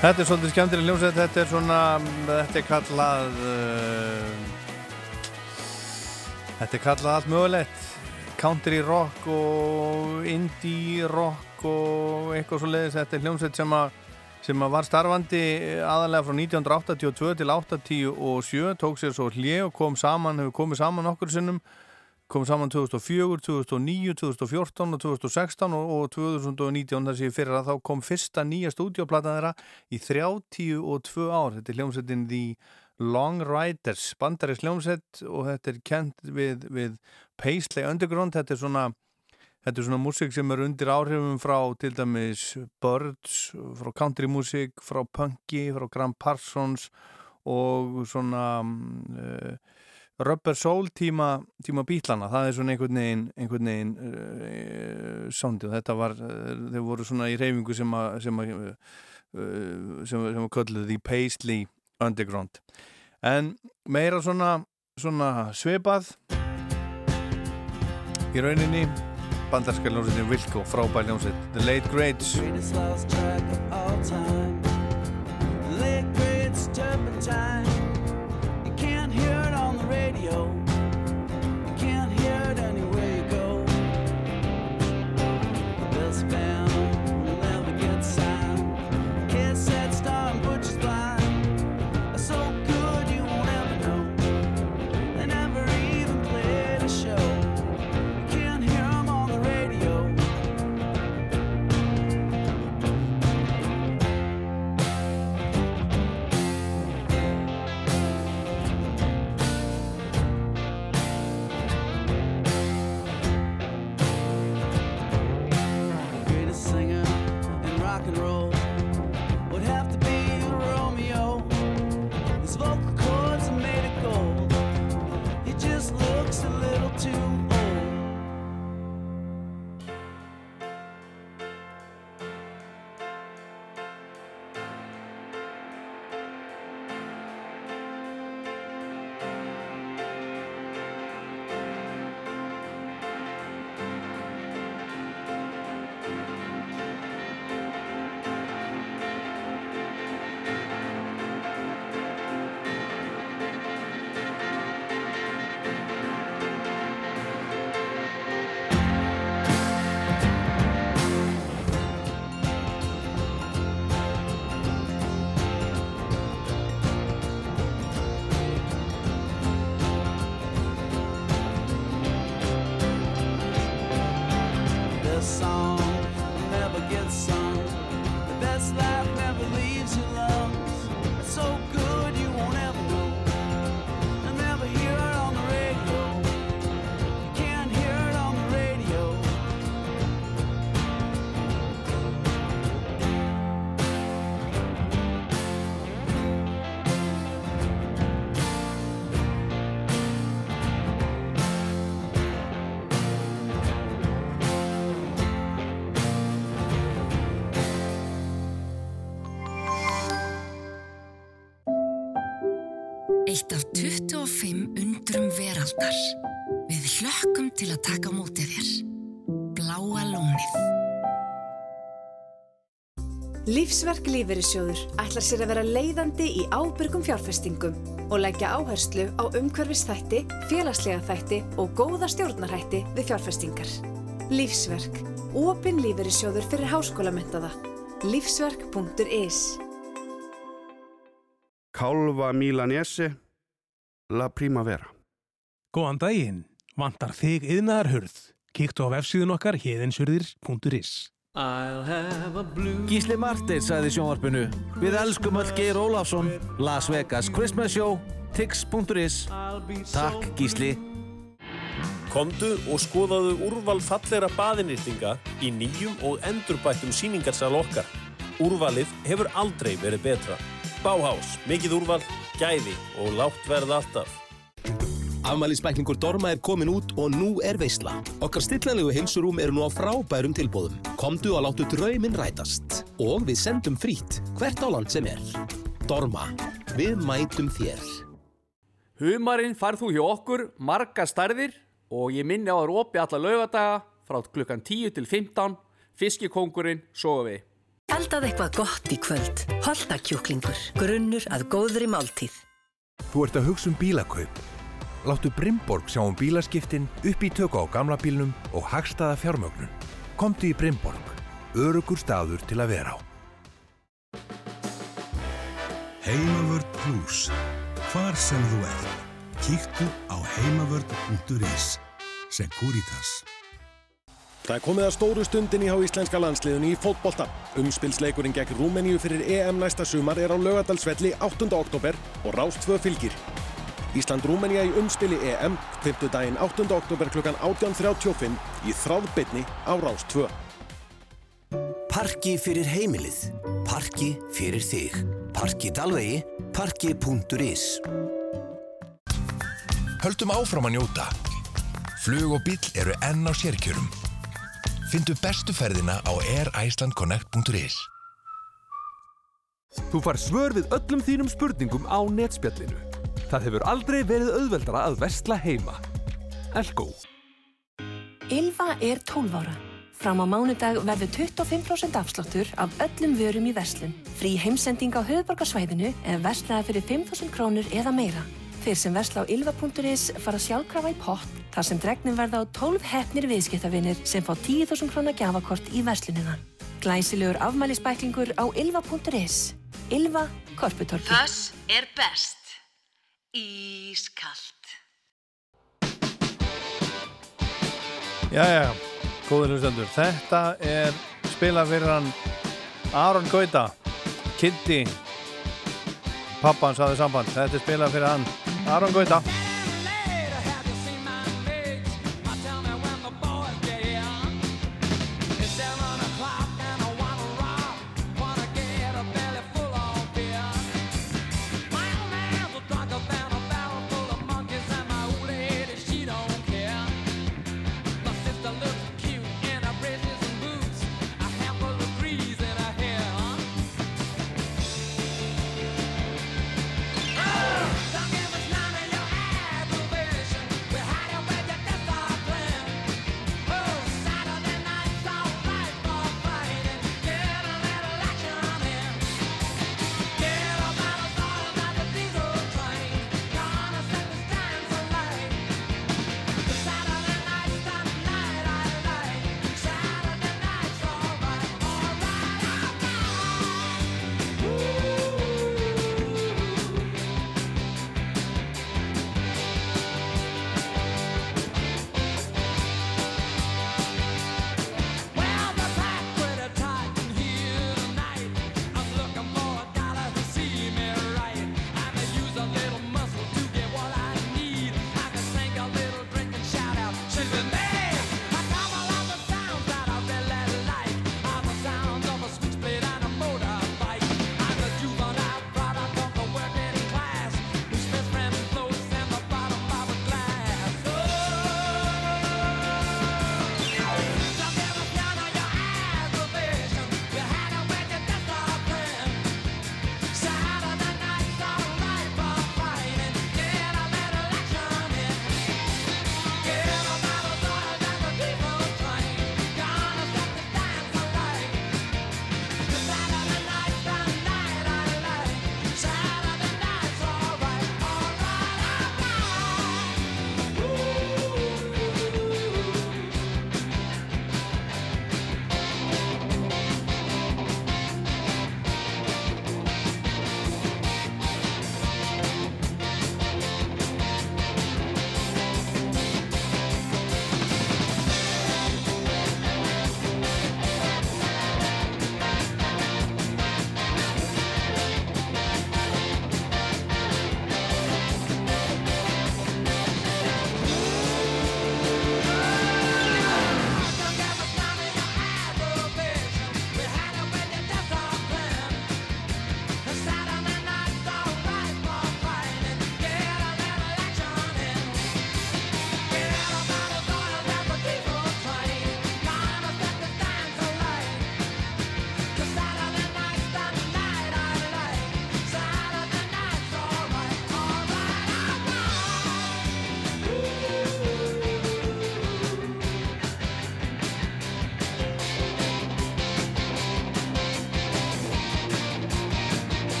Þetta er svolítið skemmtileg hljómsveit, þetta er svona, þetta er kallað, uh, þetta er kallað allt mögulegt. Country rock og indie rock og eitthvað svo leiðis, þetta er hljómsveit sem sem var starfandi aðalega frá 1982 til 87 tók sér svo hlið og kom saman hefur komið saman okkur sinnum kom saman 2004, 2009, 2014 og 2016 og, og 2019 þar ég fyrir að þá kom fyrsta nýja stúdioplata þeirra í 32 ár. Þetta er hljómsettin The Long Riders, bandarins hljómsett og þetta er kent við, við Paisley Underground, þetta er svona svona músík sem er undir áhrifum frá til dæmis Birds, frá country-músík, frá punky, frá Graham Parsons og svona uh, rubber soul tíma, tíma bítlana. Það er svona einhvern veginn, einhvern veginn uh, soundið. Þetta var, uh, þeir voru svona í reyfingu sem að, sem að, sem að kölluði The Paisley Underground. En meira svona, svona svipað í rauninni bandarska hljómsveitin Wilco, frábær hljómsveit The Late Greats time. Late greats veraldar. Við hlökkum til að taka á móti þér. Bláa lónið. Lífsverk lífeyrissjóður ætlar sér að vera leiðandi í ábyrgum fjárfestingum og leggja áherslu á umhverfisþætti, félagslega þætti og góða stjórnarhætti við fjárfestingar. Lífsverk. Opin lífeyrissjóður fyrir háskólamyndaða. Lífsverk.is Kálva Milanese La Primavera Góðan daginn, vantar þig yðnaðarhurð. Kíktu á vefsíðun okkar héðinsurðir.is Gísli Marteins sagði sjónvarpinu Við elskum öll Geir Ólafsson Las Vegas Christmas Show Tix.is Takk Gísli Komdu og skoðaðu úrval fallegra baðinýrtinga í nýjum og endurbættum síningarsal okkar. Úrvalið hefur aldrei verið betra. Báhás, mikið úrval, gæði og lágt verð alltaf. Afmælisbæklingur Dorma er komin út og nú er veisla. Okkar stillanlegu heilsurúm eru nú á frábærum tilbúðum. Komdu og láttu drauminn rætast. Og við sendum frít hvert á land sem er. Dorma. Við mætum þér. Humarinn farð þú hjá okkur, marga starðir og ég minni á að rópi alla laugadaga frá klukkan 10 til 15, fiskikongurinn, soga við. Eldað eitthvað gott í kvöld. Holtakjúklingur. Grunnur að góðri máltíð. Þú ert að hugsa um bílakaup. Láttu Brimborg sjá um bílaskiptin, upp í tökku á gamla bílnum og hagstaða fjármögnun. Komdu í Brimborg. Örugur staður til að vera á. Heimavörd Plus. Hvar sem þú ert. Kíktu á heimavörd.is. Securitas. Það er komið að stóru stundin í há íslenska landsliðunni í fótbolta. Umspilsleikurinn gegn Rúmeníu fyrir EM næsta sumar er á laugadalsvelli 8. oktober og Rástföð fylgir. Ísland-Rúmenía í umspili EM 5. daginn 8. oktober klukkan 18.35 í þráðbytni á Rástföð. Parki fyrir heimilið. Parki fyrir þig. Parki Dalvegi. Parki.is Höldum áfram að njóta. Flug og bíl eru enn á sérkjörum. Findu bestu ferðina á airicelandconnect.is Þú far svör við öllum þínum spurningum á netspjallinu. Það hefur aldrei verið auðveldara að versla heima. Elko. Ylva er 12 ára. Fram á mánudag verður 25% afsláttur af öllum vörum í verslun. Frí heimsending á höfuborgarsvæðinu ef verslaði fyrir 5.000 krónur eða meira. Þeir sem versla á ylva.is fara sjálfkrafa í pott þar sem dregnum verða á 12 hefnir viðskiptavinir sem fá 10.000 krónar gjafakort í verslunina. Glæsilegur afmælisbæklingur á ylva.is. Ylva, Korputorki. Þess er best. Ískalt. Jæja, góður hlustendur. Þetta er spila fyrir hann Aron Gauta, Kitty, pappan saði samband. Þetta er spila fyrir hann Aron Gauta.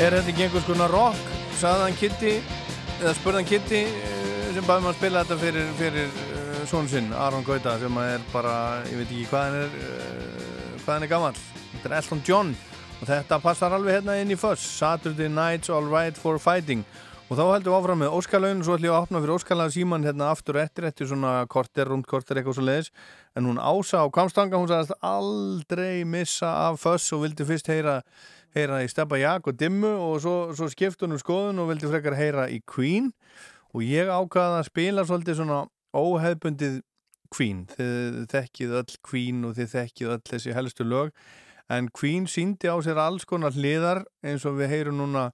Er þetta ekki einhvers konar rock? Saðan Kitty, eða spurðan Kitty eh, sem bæði maður að spila þetta fyrir, fyrir uh, són sinn, Aron Gauta sem er bara, ég veit ekki hvað hann er uh, hvað hann er gammal þetta er Elton John og þetta passar alveg hérna inn í Fuss, Saturday Night's Alright for Fighting. Og þá heldum við áfram með Óskarlaun og svo ætlum ég að opna fyrir Óskarlaun síman hérna aftur og eftir eftir svona korter, rund korter eitthvað svo leiðis en hún ása á Kamstanga, hún sagðist aldrei missa af Fuss og vildi fyrst heyra heyra í Steppa Jak og Dimmu og svo, svo skipt hún um skoðun og vildi frekar heyra í Queen. Og ég ákvaði að spila svolítið svona óheðbundið Queen, þið þekkið öll Queen og þið þekkið öll þessi helstu lög. En Queen síndi á sér alls konar hliðar eins og við heyrum núna.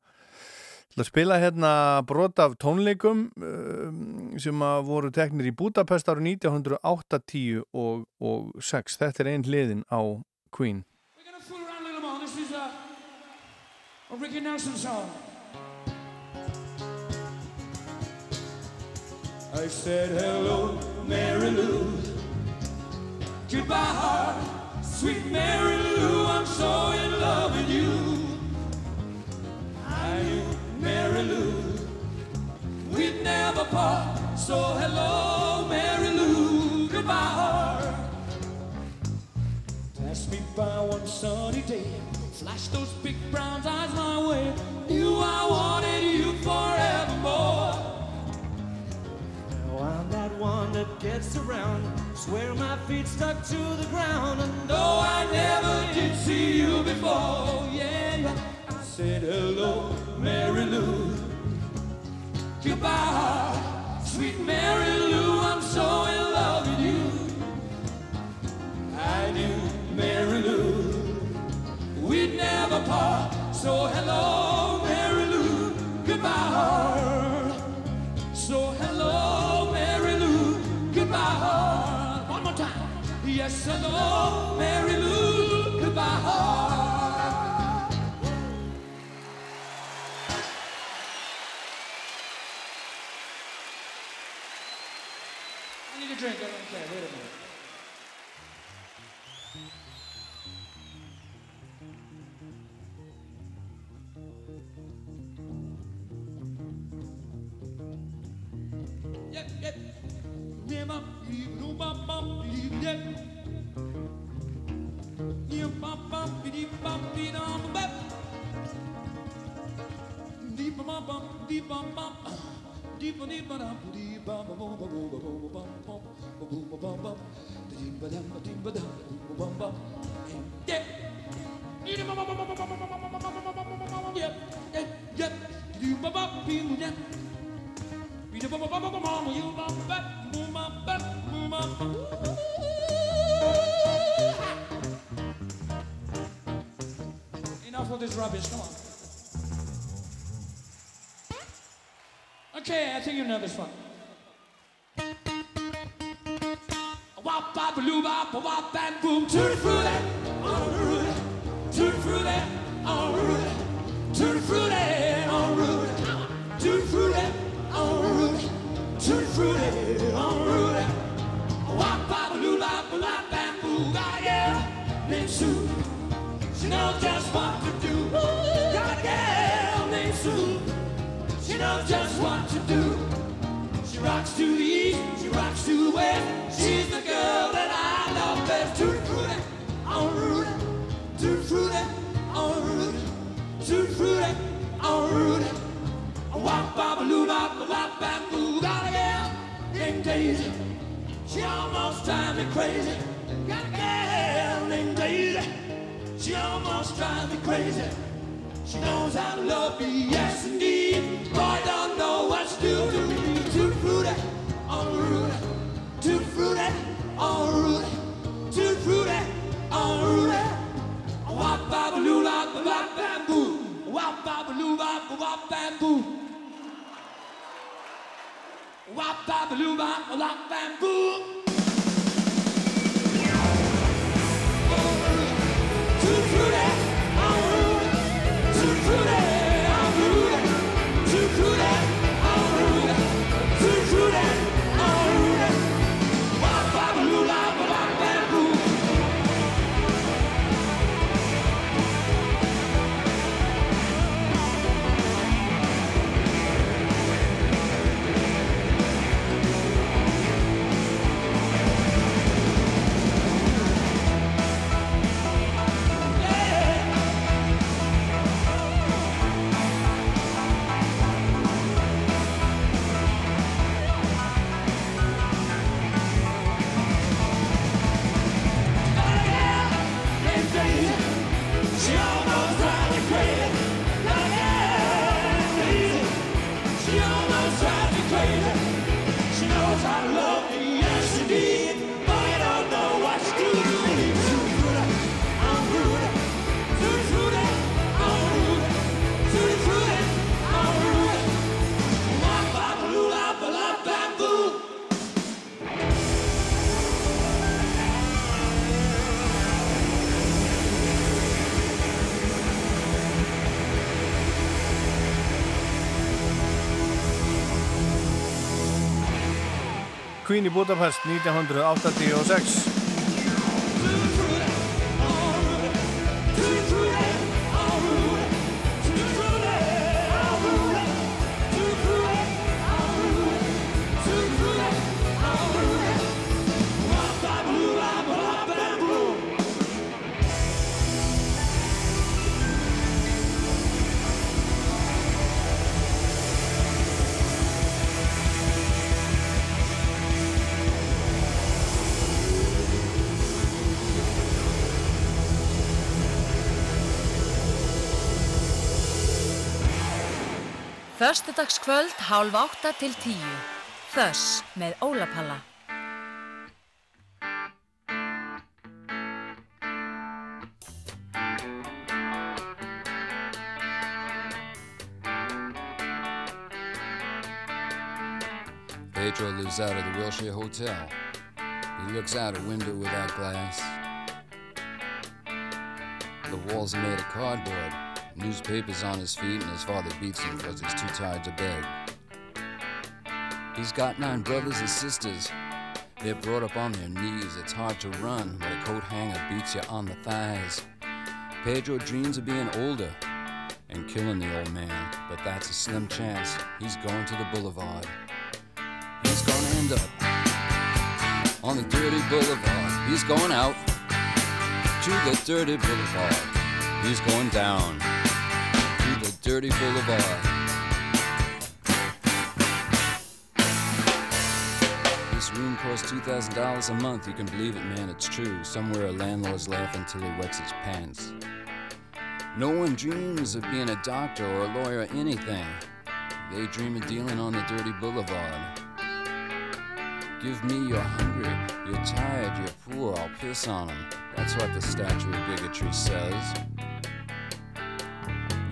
Til að spila hérna brot af tónleikum um, sem að voru teknir í Budapest ára 1980 og, og 6 þetta er einn hliðin á Queen a Ricky Nelson song. I said hello, Mary Lou. Goodbye, heart, sweet Mary Lou. I'm so in love with you. I knew Mary Lou. We'd never part. So hello, Mary Lou. Goodbye, heart. Pass me by one sunny day. Flash those big brown eyes my way. Knew I wanted you forevermore. Now I'm that one that gets around. Swear my feet stuck to the ground. And no, I never did see you before. Yeah, yeah. I said hello, Mary Lou. Goodbye, sweet Mary Lou. I'm so in Part. So hello, Mary Lou. Goodbye, heart. So hello, Mary Lou. Goodbye, heart. One more time. Yes, hello, Enough of this rubbish, come on. Okay, I think you know this one. Wop bop bam boom tutti frutti on root tutti frutti on root tutti frutti on root tutti frutti on root tutti frutti on root wop bop loo bop bam boom got girl named Sue she knows just what to do. Got a girl named Sue she knows just what to do. She rocks to the east, she rocks to the west. She's the girl Tutti frutti, on Rudy. Wop bop loo bop bop bam boo. Got a girl named Daisy. She almost drives me crazy. Got a girl named Daisy. She almost drives me crazy. She knows how to love me, yes indeed. Boy, don't know what to do to me. Too fruity, Rudy. Too fruity, Rudy. Too fruity, Rudy. Wap babaloo, wap wap bamboo. Wap babaloo, wap wap bamboo. Wap. Queen í Budapest 1986 Föstudagskvöld hálf átta til tíu. Þöss með Ólapalla. Pedro lives out of the Wilshire Hotel. He looks out a window without glass. The walls are made of cardboard. Newspapers on his feet, and his father beats him because he's too tired to beg. He's got nine brothers and sisters. They're brought up on their knees. It's hard to run when a coat hanger beats you on the thighs. Pedro dreams of being older and killing the old man, but that's a slim chance. He's going to the boulevard. He's gonna end up on the dirty boulevard. He's going out to the dirty boulevard. He's going down dirty boulevard. This room costs $2,000 a month. You can believe it, man, it's true. Somewhere a landlord's laughing till he wets his pants. No one dreams of being a doctor or a lawyer or anything. They dream of dealing on the dirty boulevard. Give me you're hungry, you're tired, you're poor, I'll piss on 'em. That's what the statue of bigotry says.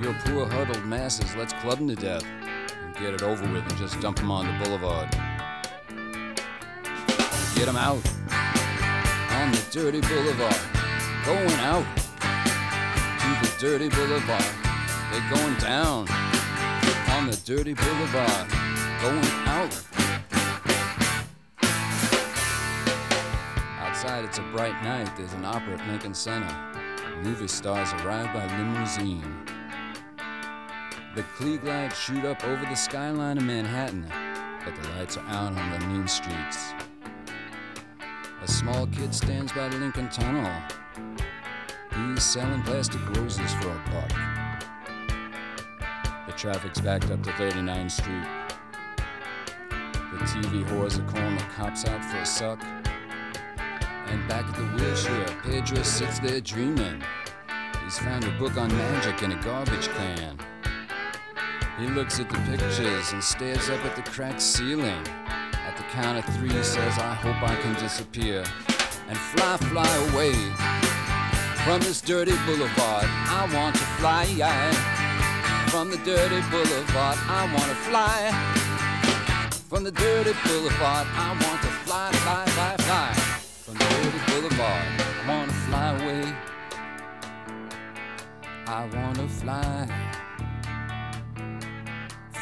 You're poor, huddled masses, let's club 'em to death. And get it over with and just dump 'em on the boulevard. Get 'em out on the dirty boulevard. Going out to the dirty boulevard. They're going down on the dirty boulevard. Going out. Outside, it's a bright night. There's an opera at Lincoln Center. Movie stars arrive by limousine. The Klieg lights shoot up over the skyline of Manhattan, but the lights are out on the mean streets. A small kid stands by the Lincoln Tunnel. He's selling plastic roses for a buck. The traffic's backed up to 39th Street. The TV whores are calling the cops out for a suck. And back at the wheelchair, Pedro sits there dreaming. He's found a book on magic in a garbage can. He looks at the pictures and stares up at the cracked ceiling. At the count of three, says, I hope I can disappear and fly, fly away from this dirty boulevard. I want to fly from the dirty boulevard. I want to fly from the dirty boulevard. I want to fly, fly, fly, fly from the dirty boulevard. I want to fly away. I want to fly,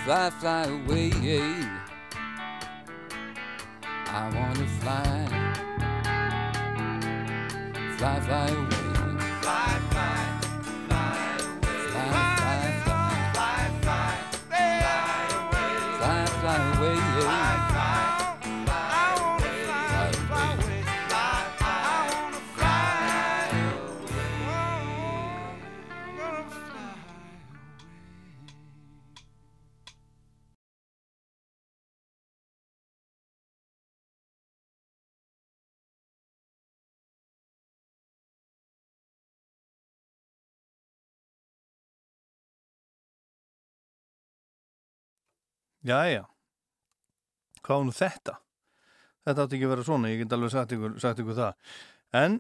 fly, fly away. I want to fly, fly, fly away. Fly, fly, fly away. Fly, fly, Jæja, hvað nú þetta? Þetta átti ekki að vera svona, ég get alveg sagt ykkur, sagt ykkur það. En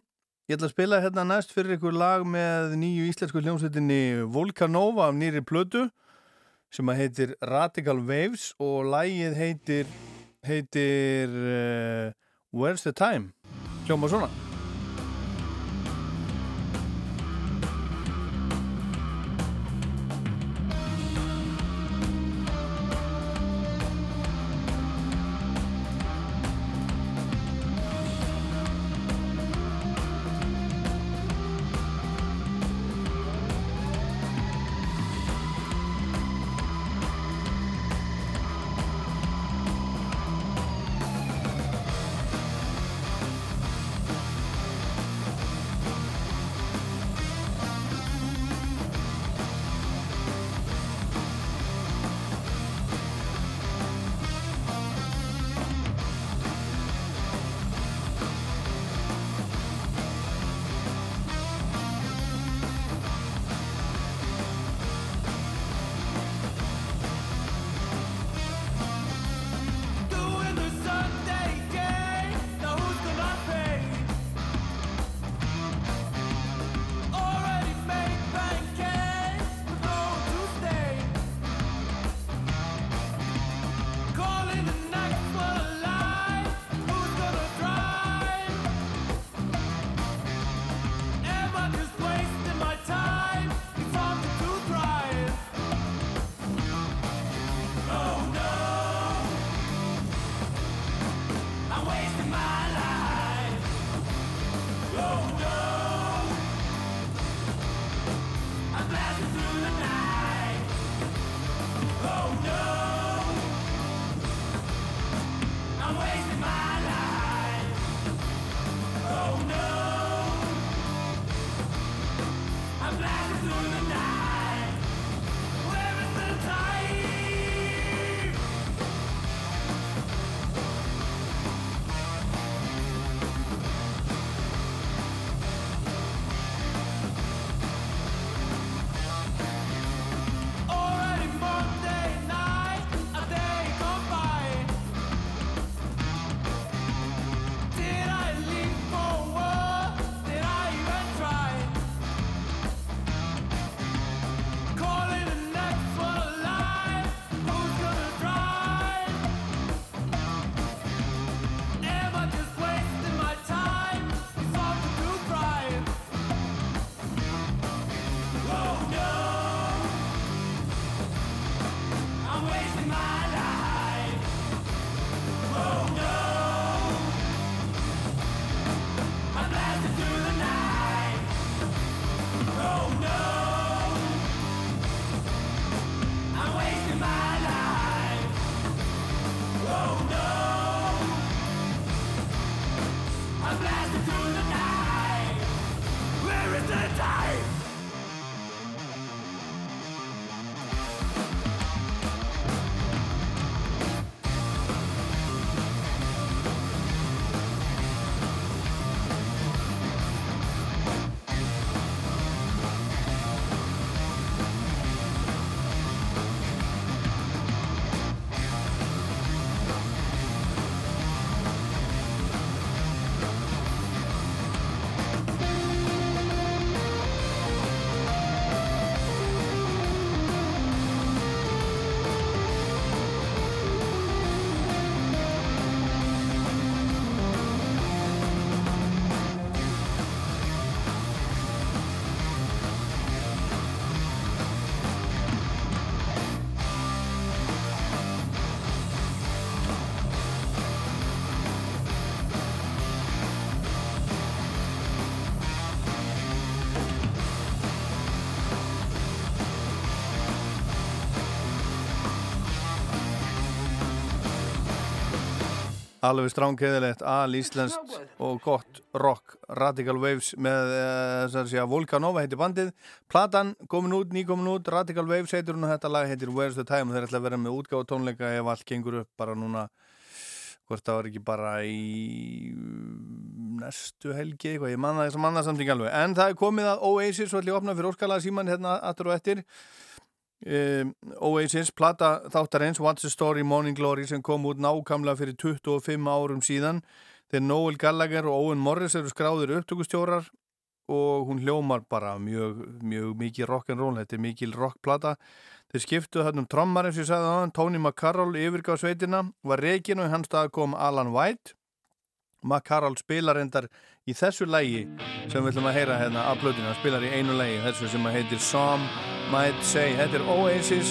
ég ætla að spila hérna næst fyrir ykkur lag með nýju íslensku hljómsveitinni Volcanova af nýri plötu sem að heitir Radical Waves og lagið heitir, heitir uh, Where's the Time? Hljóma svona. Alveg strángkeðilegt, alíslenskt og gott rock, Radical Waves með uh, þess að Volcanova heitir bandið, platan komin út, ný komin út, Radical Waves heitir hún og þetta lag heitir Where's the Time? Og þeir ætla að vera með útgáð tónleika ef allt gengur upp bara núna. Hvort það var ekki bara í næstu helgi eitthvað, ég manna þess að manna samt ekki alveg. En það er komið að Oasis og ætla ég að opna fyrir óskalaða síman hérna aftur og eftir um, Oasis, plata þáttarins What's the Story, Morning Glory sem kom út nákamlega fyrir 25 árum síðan. Þegar Noel Gallagher og Owen Morris eru skráðir upptökustjórar og hún hljómar bara mjög, mjög mikið rock'n'roll, þetta er mikil rockplata. Þeir skiptuð hann um trommar eins og ég sagði það, Tony McCarroll yfirgaf sveitina, var reikin og í hans stað kom Alan White. McCarroll spilar endar í þessu lægi sem við ætlum að heyra hérna af blöðinu, hann spilar í einu lægi þessu sem að heitir Some Might Say þetta er Oasis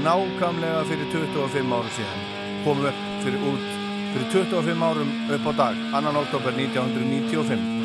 nákamlega fyrir 25 árum síðan komum upp fyrir út fyrir 25 árum upp á dag 2. oktober 1995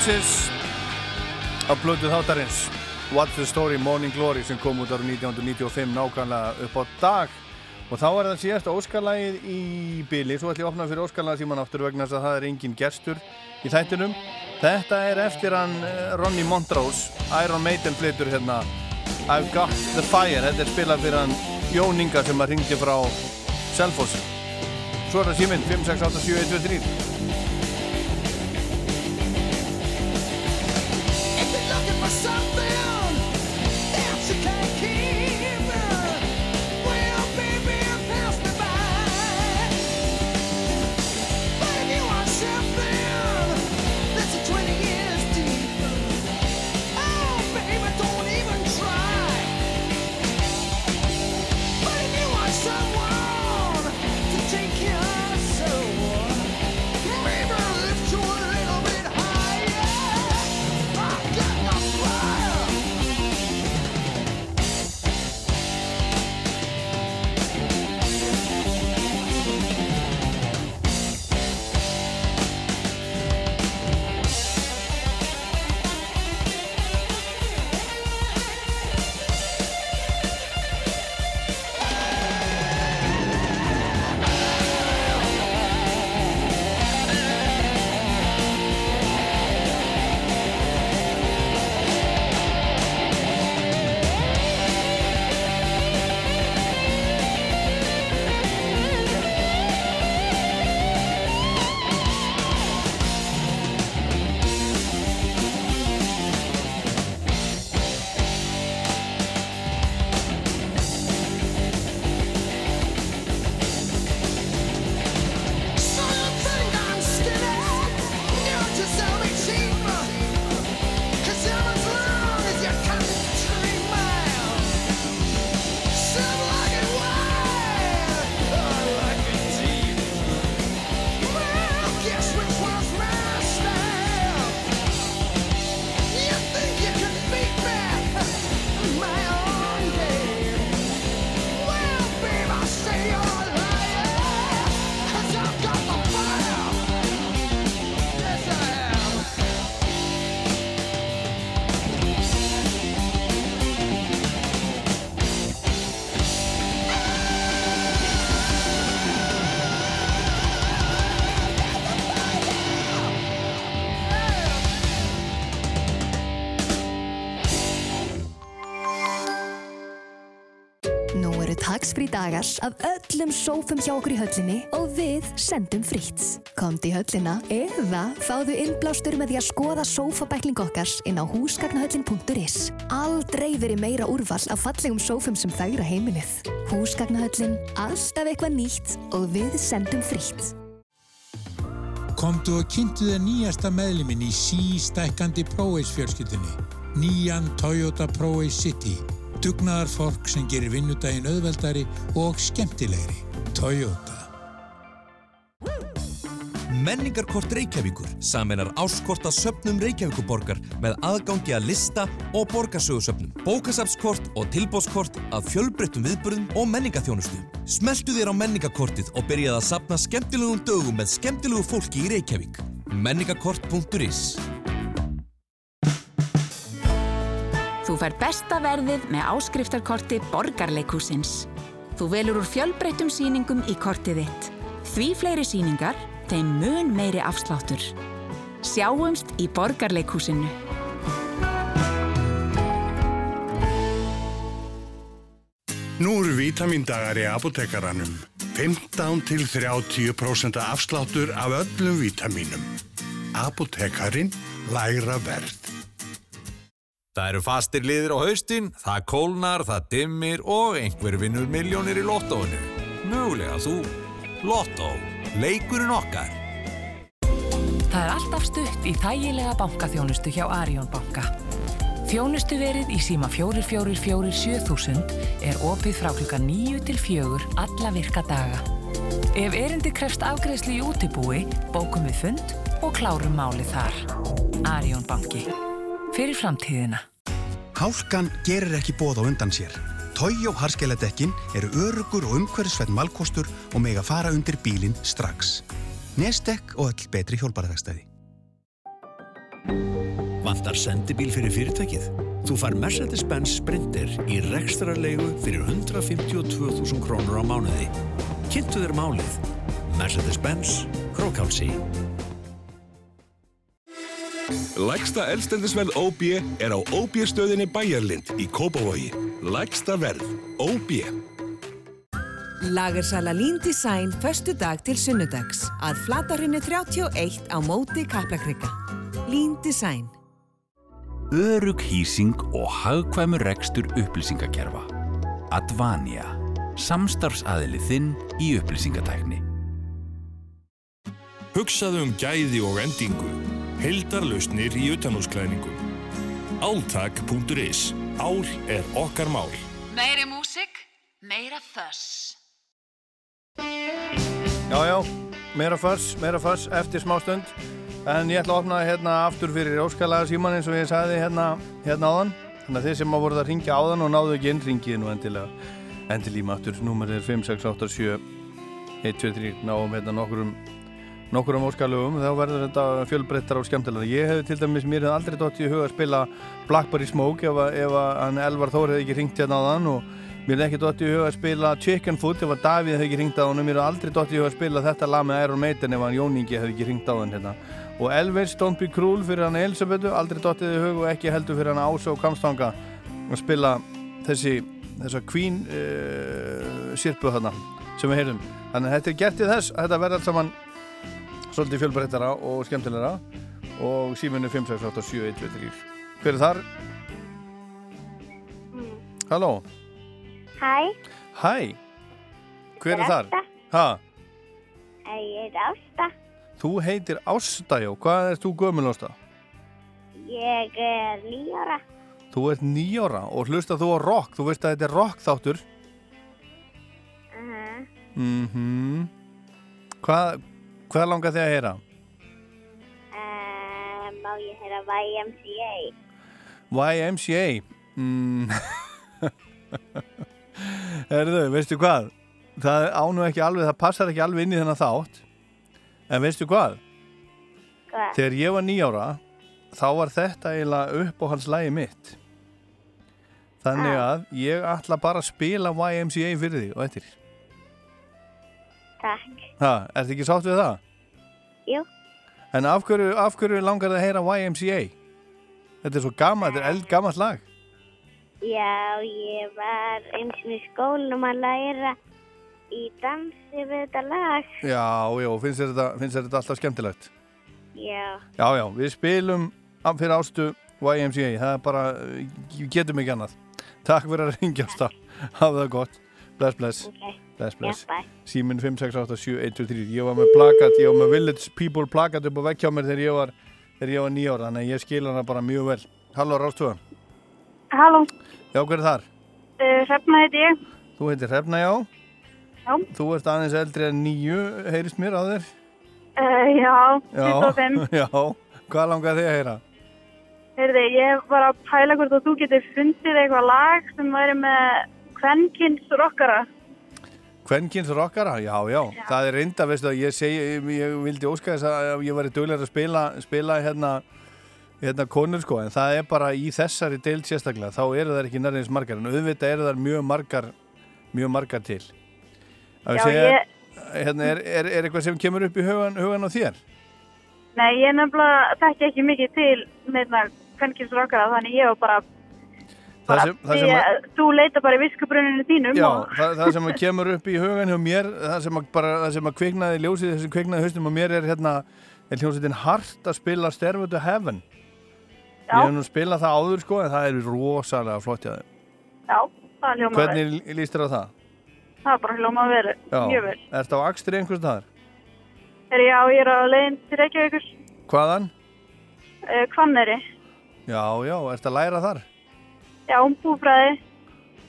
Oasis á blödu þáttarins. What's the Story Morning Glory sem kom út ára 1995 nákvæmlega upp á dag. Og þá er það síðasta óskarlægið í byli svo ætlum ég að opna fyrir óskarlægið síman aftur vegna þess að það er engin gestur í þættinum. Þetta er eftir hann eh, Ronny Montrose Iron Maiden flytur hérna. I've Got the Fire þetta er spilað fyrir hann Jón Inga sem að ringdi frá Selfoss svo er það síminn 5, dagar af öllum sófum hjá okkur í höllinni og við sendum fríts. Komdu í höllina eða fáðu innblástur með því að skoða sófabækling okkar inn á húsgagnahöllin.is. Aldrei verið meira úrval af fallegum sófum sem þægra heimilið. Húsgagnahöllin, alltaf eitthvað nýtt og við sendum frítt. Komdu og kynntu þér nýjasta meðlimin í sístækkandi ProAce fjölskyldunni. Nýjan Toyota ProAce City. Dugnaðar fólk sem gerir vinnudaginn auðveldari og skemmtilegri. Toyota. Menningarkort Reykjavíkur saminar áskort að söpnum Reykjavíkuborgar með aðgangi að lista og borgarsögusöpnum, bókasapskort og tilbóðskort af fjölbreyttum viðburðum og menningaþjónustu. Smeltu þér á menningakortið og byrjaði að sapna skemmtilegum dögum með skemmtilegu fólki í Reykjavík. Menningakort.is fær besta verðið með áskriftarkorti Borgarleikhúsins. Þú velur úr fjölbreyttum síningum í kortið þitt. Því fleiri síningar, þeim mun meiri afsláttur. Sjáumst í Borgarleikhúsinu. Nú eru vítamindagar í apotekaranum. 15 til 30% afsláttur af öllum vítaminum. Apotekarin lægra verð. Það eru fastir liðir á haustin, það kólnar, það dimmir og einhver vinnur miljónir í lottóinu. Mögulega þú. Lottó. Leikurinn okkar. Það er alltaf stutt í þægilega bankaþjónustu hjá Arion banka. Þjónustu verið í síma 4447.000 er opið frá klukka 9 til 4 alla virka daga. Ef erindi krefst afgreðslu í útibúi, bókum við fund og klárum málið þar. Arion banki. Fyrir framtíðina. Hálkan gerir ekki bóð á undan sér. Toyó harskeiladekkin eru örugur og umhverfisveit malkostur og mega fara undir bílinn strax. Nestek og öll betri hjólbarðarvegstæði. Vantar sendibíl fyrir fyrirtækið? Þú far Mercedes-Benz Sprinter í rekstrarlegu fyrir 152.000 krónur á mánuði. Kynntu þér málið. Mercedes-Benz Krókálsi. Lægsta elstendisverð OB er á OB stöðinni Bæjarlind í Kópavogi. Lægsta verð OB. Lagersala Lean Design förstu dag til sunnudags að flatarhunni 31 á móti Kaplakrika. Lean Design. Örug hýsing og hagkvæmur rekstur upplýsingakerfa. Advania. Samstarfsaðili þinn í upplýsingatækni. Hugsaðu um gæði og endingu. Hildarlausnir í utanúsklæðningum. Áltak.is. Ál er okkar mál. Meiri músik, meira þöss. Já, já, meira förs, meira förs eftir smá stund En ég ætla að opna hérna aftur fyrir Óskalaga síman eins og ég sagði hérna, hérna áðan Þannig að þið sem að voruð að ringja áðan og náðu ekki inn ringið nú endilega Endilíma aftur, númerið er 5687 123 Náum hérna nokkurum nokkurum Óskalögum Þá verður þetta fjölbreyttar og skemmtilega Ég hef til dæmis, mér hef aldrei dótt í huga að spila Blackberry Smoke ef, ef hann Elvar Þór hefði ekki ringt hérna áðan og Mér er ekki dótt í huga að spila Chicken Foot ef að Davíð hefði ekki ringt á hann Mér er aldrei dótt í huga að spila þetta lag með Iron Maiden ef hann Jóningi hefði ekki ringt á hann hérna. Og Elvis Don't Be Cruel fyrir hann Elisabetu Aldrei dótt í huga og ekki heldur fyrir hann Ása og Kamstanga að spila þessi þessa Queen uh, sirpu þarna sem við heyrðum Þannig að þetta er gert í þess að þetta verður allt saman svolítið fjölbreyttara og skemmtilegra og síminu 5687123 Hver er þar? Halló? Hæ, Hæ, hver er þar? Ásta. Ha, ég er Ásta. þú heitir Ásta, já, hvað er þú gömul Ásta? Ég er nýjára. Þú ert nýjóra og hlusta þú á rock, þú veist að þetta er rock þáttur. Uh -huh. Mhm. Hvað, hvað langar þig að heyra? uh, má ég heyra YMCA? YMCA mm. [laughs] Erðu, veistu hvað það ánú ekki alveg, það passar ekki alveg inn í þennan þátt en veistu hvað Hvað? þegar ég var nýjára þá var þetta eiginlega uppáhaldslægi mitt þannig að ég ætla bara að spila YMCA fyrir þig og eftir Takk. Ha, ertu ekki sátt við það? Jú. en af hverju, af hverju langar það að heyra YMCA? þetta er svo gammalt, þetta er eldgammalt lag Já, ég var eins og í skólanum að læra í dansi við þetta lag. Já, já, finnst þér þetta, finnst þér þetta alltaf skemmtilegt? Já. Já, já, við spilum af- fyrir ástu YMCA, það er bara, getum ekki annað. Takk fyrir að ringja ásta, [laughs] hafa það gott, bless, bless, Ok. Bless, bless. Já, bye. Símin 5687123, ég var með plakat, ég var með Village People plakat upp á vekk hjá mér þegar ég var, var nýjóra, þannig að ég skil hana bara mjög vel. Halló, Rástvöða. Halló, Já, hver er þar? uh, Hrefna heiti ég. Þú heitir Hrefna, já. Já. Þú ert aðeins eldri en nýju, heyrist mér á þér. Uh, já, 25. Já, já. [laughs] Hvað langar þig að heyra? Heyrði, ég var að pæla hvort að þú getur fundið eitthvað lag sem væri með kvenkins rockara. Kvenkins rockara, já, já, það er reynda, veistu að ég segi, ég, vildi óska þess að ég væri duglega að spila, spila hérna, hérna konur sko, en það er bara í þessari deild sérstaklega, þá eru það ekki nærins margar, en auðvitað eru það mjög margar, mjög margar til. Já, segja, ég- hérna, er, er, er eitthvað sem kemur upp í hugan, hugan á þér? Nei, ég nefnilega þekki ekki mikið til neina kvenkins rockara, þannig ég var bara, Það sem, það sem, ég, þú leita bara í viskubruninu þínum Já, og það, það sem að kemur upp í hugan hjá mér, það sem að, bara, það sem að kviknaði ljósið, þessi kviknaði haustum og mér er hérna, er hljómsveitin hart að spila Stairway to Heaven. Ég hef nú spilað það áður sko, en það er rosalega flott hjá þeim. já, það hljóma vel. Hvernig líst þér á það? Það er bara hljóma vel, mjög vel. Ertu á Akstri einhvers? Er já, ég er á leiðin til Reykjavíkur, Hvaðan? uh, Hvanneri, Já, já, ertu að læra þar? Já, búfræði,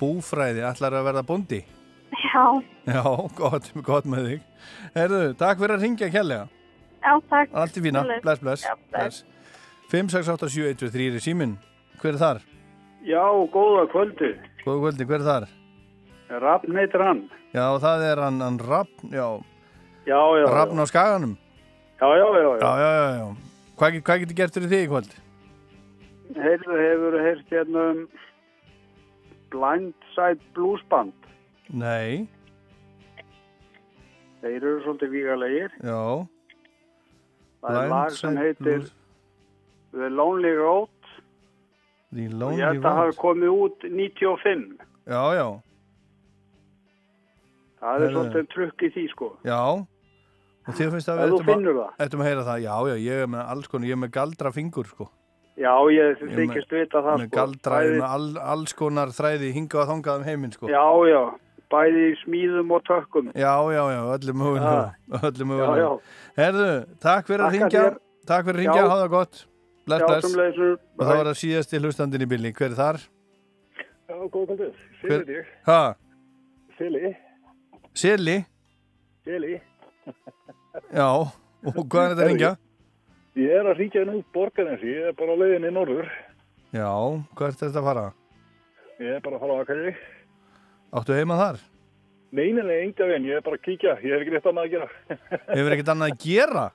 Búfræði, ætlar að verða bóndi? já, Já, gott, gott með þig. Herðu, takk fyrir að ringja kjærlega. já, takk. Allt í fína, bless, bless. Já, bless. 5, 6, 8, 7, 1, 2, 3 er síminn. Hver er þar? Já, góða kvöldi. Góða kvöldi, hver er þar? Rafn heitir hann. Já, það er hann, hann Rafn, já, Já, já. Rafn á Skaganum. Já, já, já. já. Já, já, já, já. Hvað, hvað getur gert fyrir þig í kvöld? Heyrðu, hefur heyrt hérna um Blindside Blues Band. Nei, Þeir eru svolítið vígalegir. já. Það er lag sem heitir. The Lonely Road The Lonely ég held að hafi Road. komið út 95. Já, já, Það er svolítið trukk í því sko. já. Og þið finnst að við ættum að- það. að heyra það. Já, já, ég er með alls konar, ég er með galdra fingur, sko. Já, ég þykist vita það með sko. er Bæði- með all, alls konar þræði hingað og þangað um heiminn, sko. Já, já, bæði í smíðum og tökkum. Já, já, já, öllu mögulega. Öllu mögulega. Já, já. Herðu, takk fyrir að þér. Takk fyrir að ringja, Já. hafa það gott. Bless, Já, bless. sömuleiðis. Og það var að síðast í hlustandinn í bylli. Hver er þar? Já, góða kvöldið. Hver- Sili. Ha? Sili. Sili? Sili. Já. Og hvað er þetta að ringja? Ég er að ríkja nú borgarnesi, ég er bara á leiðinni í norður. Já, hvað er þetta að fara? Ég er bara að fara á Akari. Áttu heima þar? Nei, nei, nei, enga veginn, ég er bara að kíkja, ég hef ekki rétt annað að gera. [laughs] Hefur ekkert annað að gera?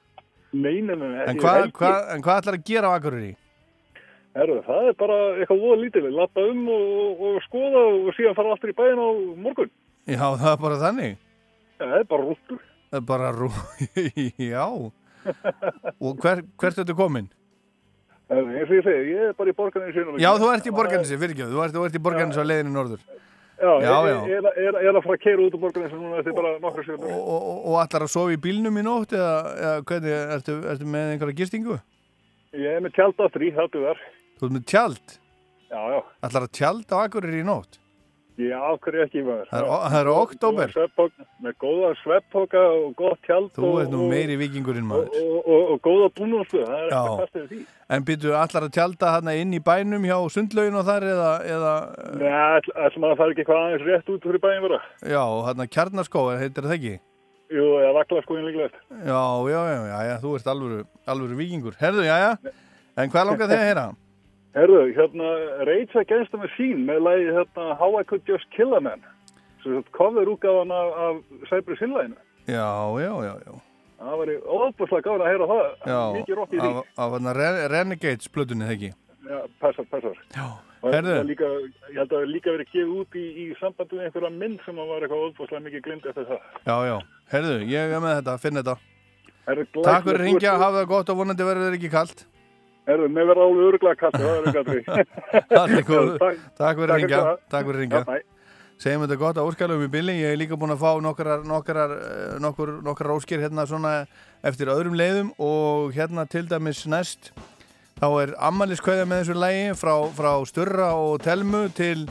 Nei, nei, nei, En hvað, en hvað ætlar að gera á Akureyri? Herru, það er bara eitthvað voða lítið, lappa um og, og skoða og síðan fara aftur í bæinn á morgun. Já, það er bara þannig. Ja, það er bara rúttur. Það er bara rú... [laughs] Já. Og hver, hvert ertu komin? Eins og ég segi, ég er bara í borgarnesi. Já, þú ert í borgarnesi, fyrir ekki, þú ert, þú ert í borgarnesi á leiðinni norður. Já, já, já. ég, ég, er- ég, er- er að fara að keira út úr borgarnesi núna eftir bara nokkra sekundur. Og, og, og ætlar að sofa í bílnum í nótt eða, eða hvernig, ertu, ertu með einhverja gistingu? Ég er með tjald aftur í, það duðar. Þú ert með tjald? Já, já. Ætlar að tjald á Akureyri í nótt? Já, hverju ekki maður. Það er- það er. Góðan svefnpoka- Með góða svepphoka og gott tjald Þú og, ert nú og- meiri vikingurinn og, maður. og, og, og góða búnústu, það er ekki fastið því. En byrju, ætlar að tjalda þarna inn í bænum hjá sundlaugin og þar eða, eða Nei, að það fær ekki hvað aðeins rétt út fyrir bæinn vera. já, þarna kjarnaskó, heitir það ekki? Jú, eða vakla skoðin líklegt. Já, já, já, já, já, þú ert alvöru, alvöru vikingur. Herðu, já, já, en hvað langar þig að heyra? Herðu, hérna, Rage Against the Machine með lagi hérna How I Could Just Kill a Man. Þetta cover útgáðan af, af Cypress Hill-læginu. Já, já, já, já. Það var óbúslega gáðan að heyra það. Já, Mikið rótt í því. af, af þarna Re- Renegades plötunni, það ekki? Já, passar, passar. Já, var líka, ég held að það líka verið gefið út í, í sambandi við einhverja mynd sem var eitthvað óbúslega mikið glind eftir það. Já, já, herðu, ég er með þetta, finn þetta. Herðu, Takk fyrir að ringja, hafa það gott og vonandi verður þér ekki kalt. Herðu, með verða alveg öruglega kallt, það er eitthvað [laughs] Allt er góð. Takk. Fyrir að Takk fyrir bæ. Segjum þetta gott að óskalum í billi. Ég hef líka búin að fá nokkrar, nokkrar, eh, nokkur, nokkrar óskir hérna svona eftir öðrum leiðum og hérna til dæmis næst þá er ammaliskauða með þessu lægi frá, frá Sturra og Telmu til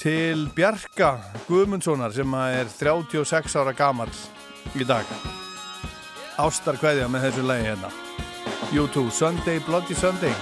til Bjarka Guðmundssonar sem er 36 ára gamall í dag Ástar kveðja með þessu lægi hérna U2 Sunday Bloody Sunday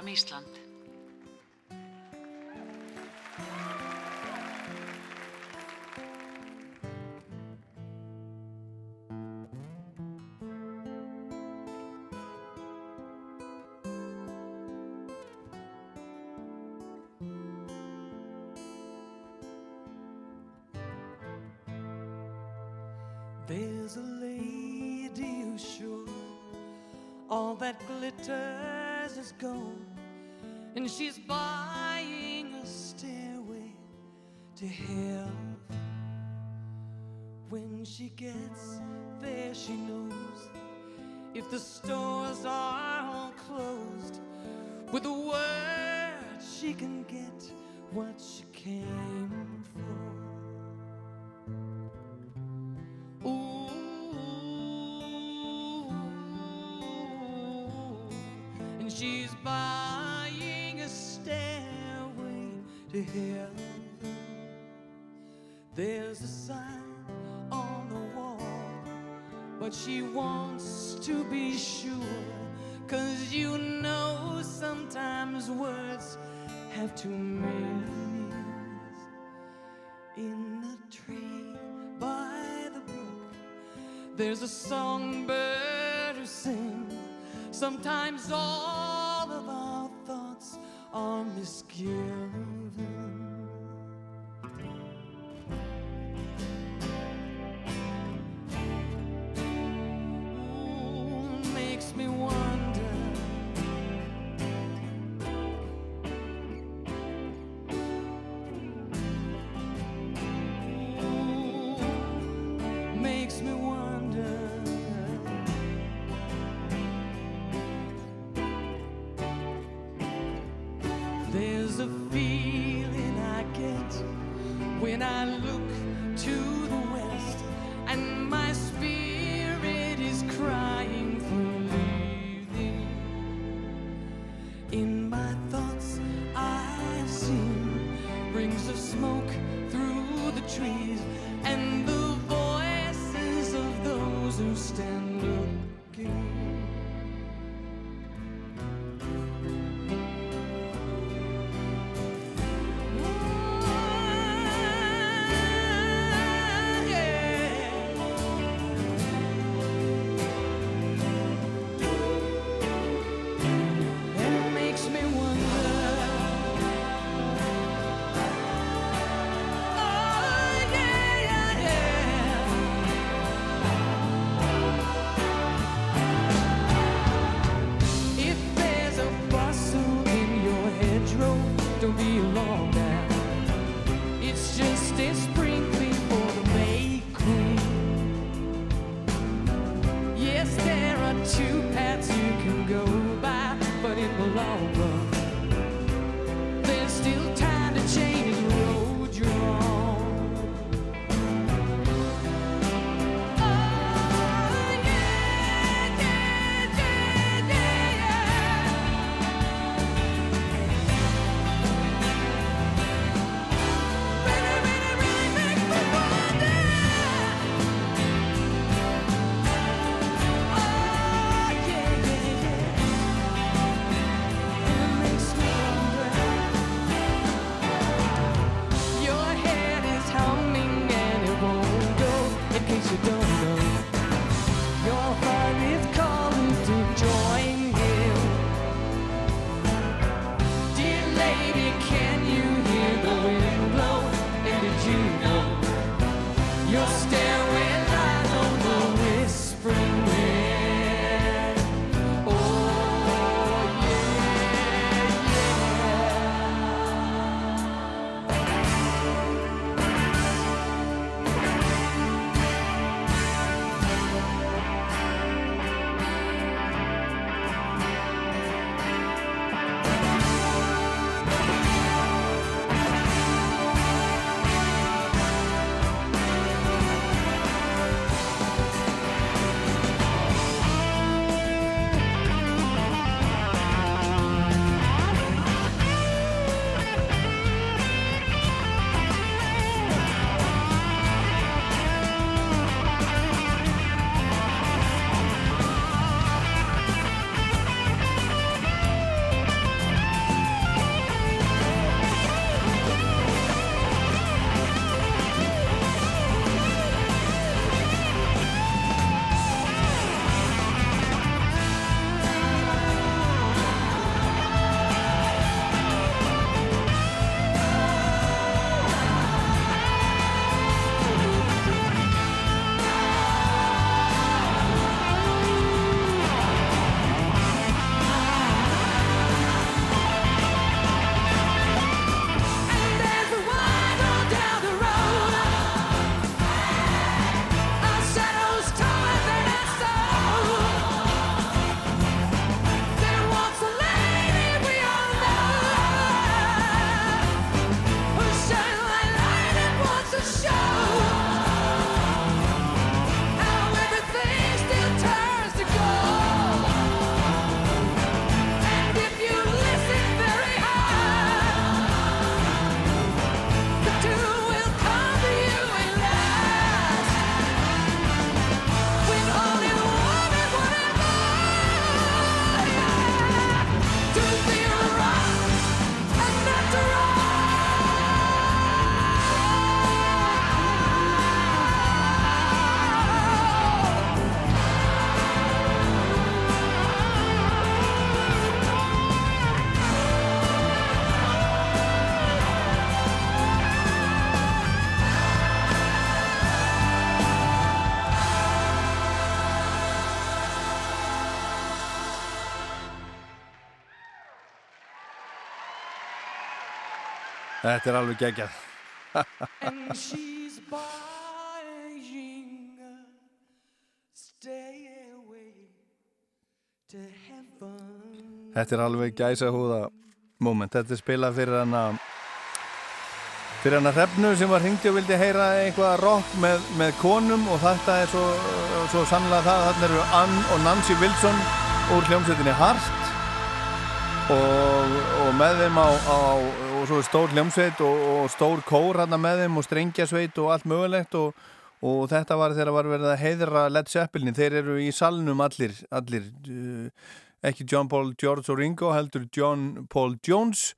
Áfram Ísland. There's a lady who's sure all that gold, and she's buying a stairway to hell. When she gets there, she knows if the stores are all closed, with a word she can get what she came for. But she wants to be sure. Cause you know sometimes words have two meanings. In a tree by the brook, there's a songbird who sings. Sometimes all of our thoughts are misgiven. I look Þetta er alveg geggjað. [laughs] Þetta er alveg gæsa húða moment. Þetta er spilað fyrir hana fyrir hana hrefnu sem var hringdi og vildi heyra eitthvað rock með, með konum og þetta er svo, svo sannlega það. Þarna eru Ann og Nancy Wilson úr hljómsveitinni Hart og, og með þeim á, á og svo stór hljómsveit og, og stór kór hérna með þeim og strengjasveit og allt mögulegt og, og þetta var þegar var verið að heiðra Led Zeppelin, þeir eru í salnum allir, allir uh, ekki John Paul, George og Ringo heldur John Paul Jones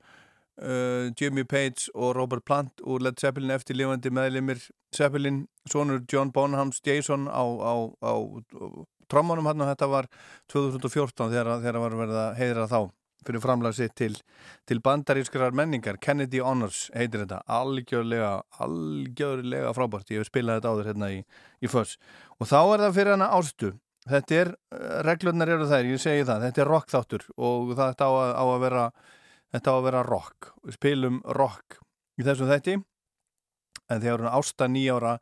uh, Jimmy Page og Robert Plant úr Led Zeppelin eftir lifandi meðlimir Zeppelin, sonur John Bonhams Jason á, á, á, á trommunum hann og þetta var 2014 þegar, þegar var verið að heiðra þá fyrir framlag sitt til, til bandarískrar menningar. Kennedy Honors heitir þetta. Algjörlega, algjörlega frábært, ég hef spilað þetta áður hérna í, í förs og þá er það fyrir hana ástu. Þetta er, reglurnar eru þær, ég segi það. Þetta er rock þáttur og þetta á að, á að vera þetta á að vera rock, spilum rock í þessum þetti en þegar hún ásta nýjára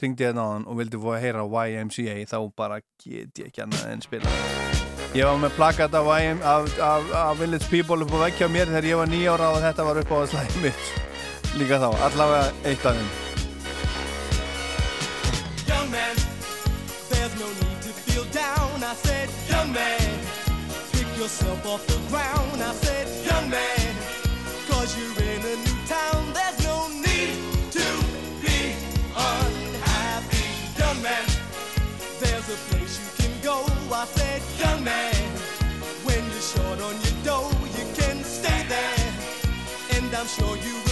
ringdi hérna á hann og vildi fóða að heyra YMCA þá bara get ég ekki annað en spila Ég var með plakat af, af, af, af Village People upp á vekkja mér þegar ég var nýjára og þetta var upp á mitt. Líka þá, allavega eitt af þeim. Yourself off the ground. I said, young man, cause you're I'm sure you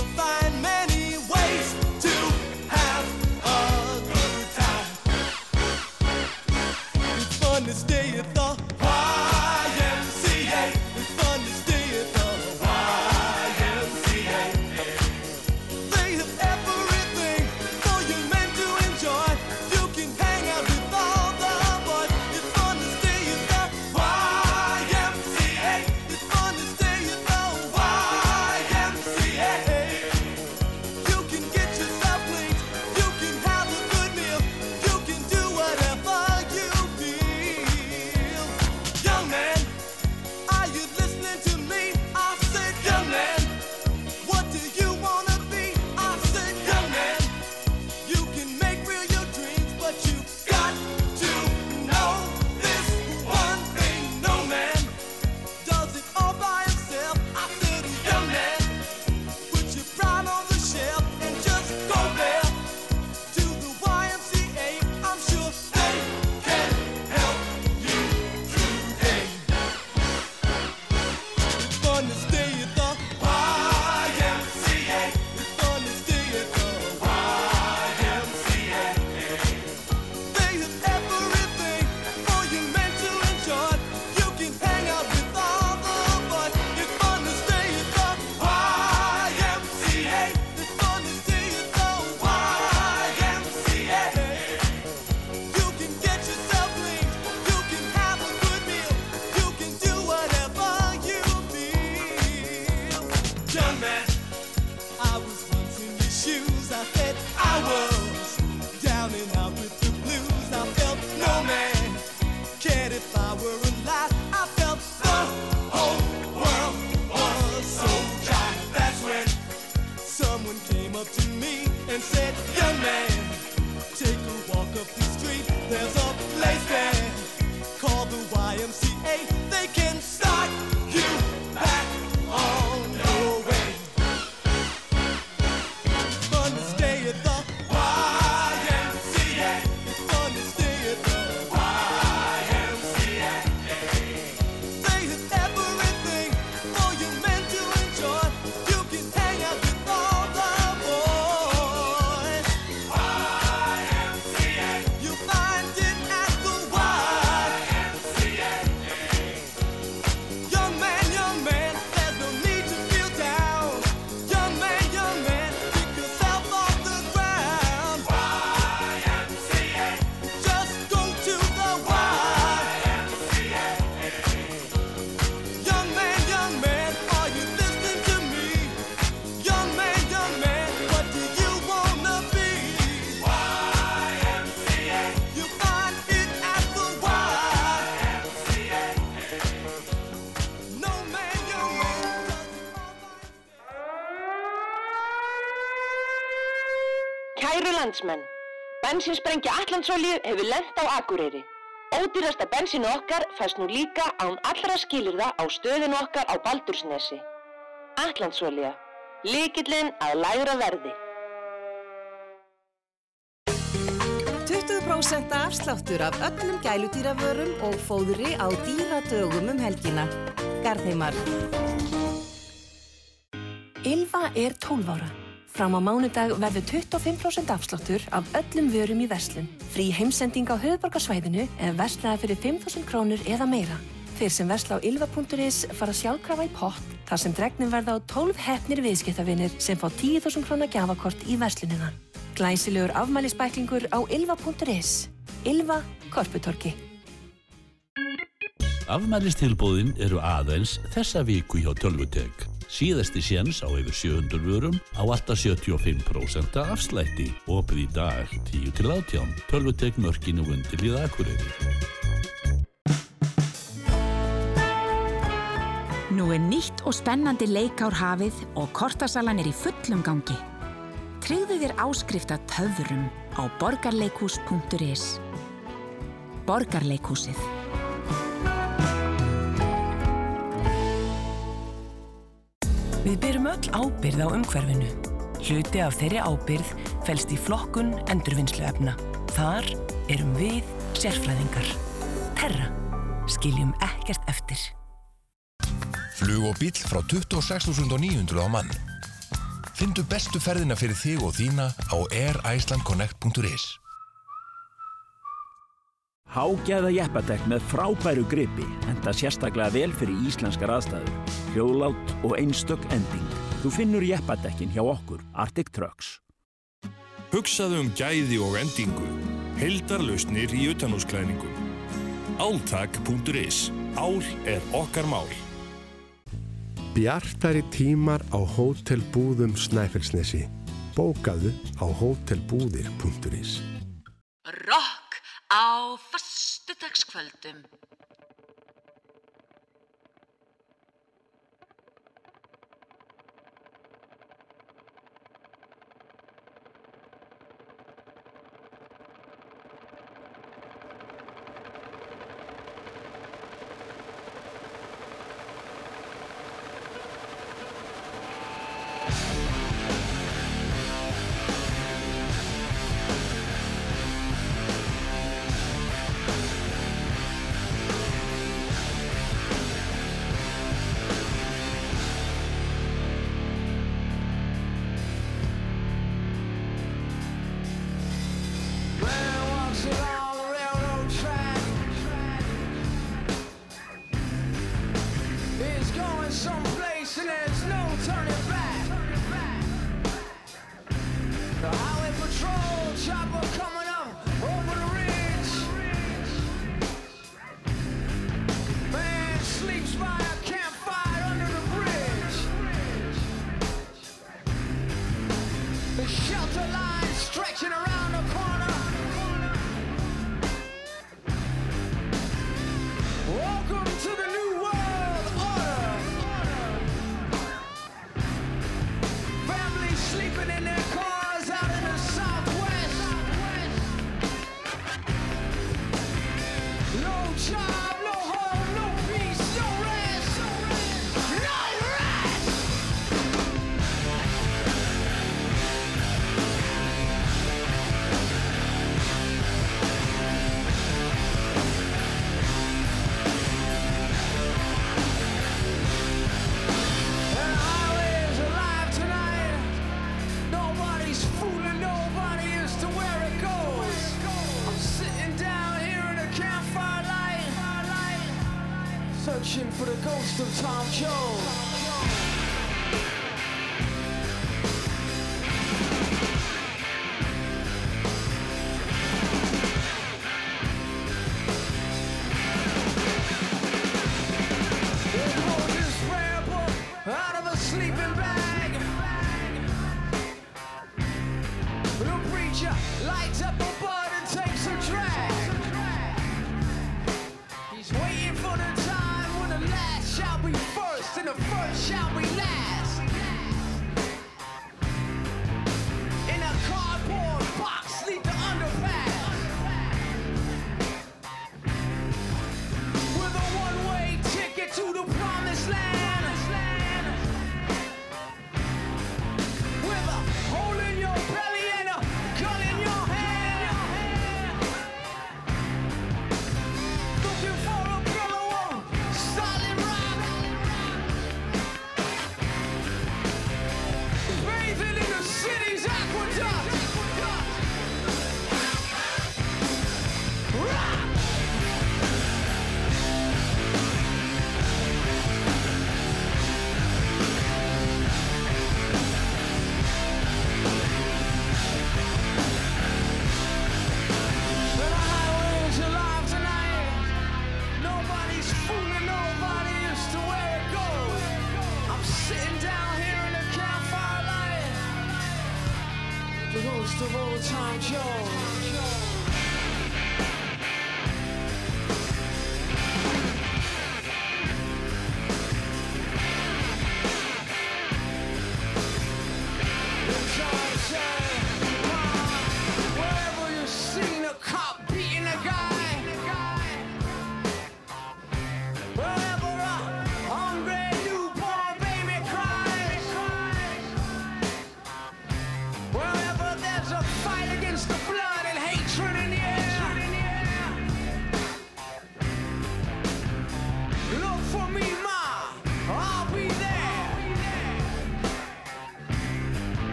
landsmenn, bensinsprengja Allandsolju hefur lent á Akureyri. Ódýrasta bensinu okkar fæst nú líka án allra skilirða á stöðinu okkar á Baldursnesi. Allandsolja, líkillinn að lægra verði. 20% afsláttur af öllum gæludýravörum og fóðri á dýradögum um helgina. Garðheimar. Ylva er 12 ára. Fram á mánudag verður 25% afsláttur af öllum vörum í verslun. Frí heimsending á höfuborgarsvæðinu eða verslaða fyrir 5.000 krónur eða meira. Þeir sem versla á ylva.is fara sjálfkrafa í pott þar sem dregnum verða á 12 hefnir viðskiptavinir sem fá 10.000 krónar gjafakort í verslunina. Glæsilegur afmælisbæklingur á ylva.is. Ylva Korputorki. Afmælistilbúðin eru aðeins þessa viku hjá Tölvutek. Síðasti séns á yfir 700 vörum á alltaf 75% afslætti. Opið í dag 10 til 18. Tölvutek mörkinu undir í Akureyri. Nú er nýtt og spennandi leikár hafið og kortasalan er í fullum gangi. Tryggðu þér áskrift að töfrum á borgarleikús.is. Borgarleikúsið. Við byrjum öll ábyrð á umhverfinu. Hluti af þeirri ábyrð fælst í flokkun endurvinnslu efna. Þar erum við sérfræðingar. Terra. Skiljum ekkert eftir. Flug og bíl frá 26.900 á mann. Findu bestu ferðina fyrir þig og þína á airicelandconnect.is Hágæða jeppadekk með frábæru gripi enda sérstaklega vel fyrir íslenskar aðstæður. Hljóðlátt og einstök ending. Þú finnur jeppadekkin hjá okkur, Arctic Trucks. Hugsaðu um gæði og endingu. Heldarlausnir í utanúsklæðningum. Áltak.is. Ál er okkar mál. Bjartari tímar á hótelbúðum Snæfellsnesi. Bókaðu á hótelbúðir.is Rock á fastudagskvöldum.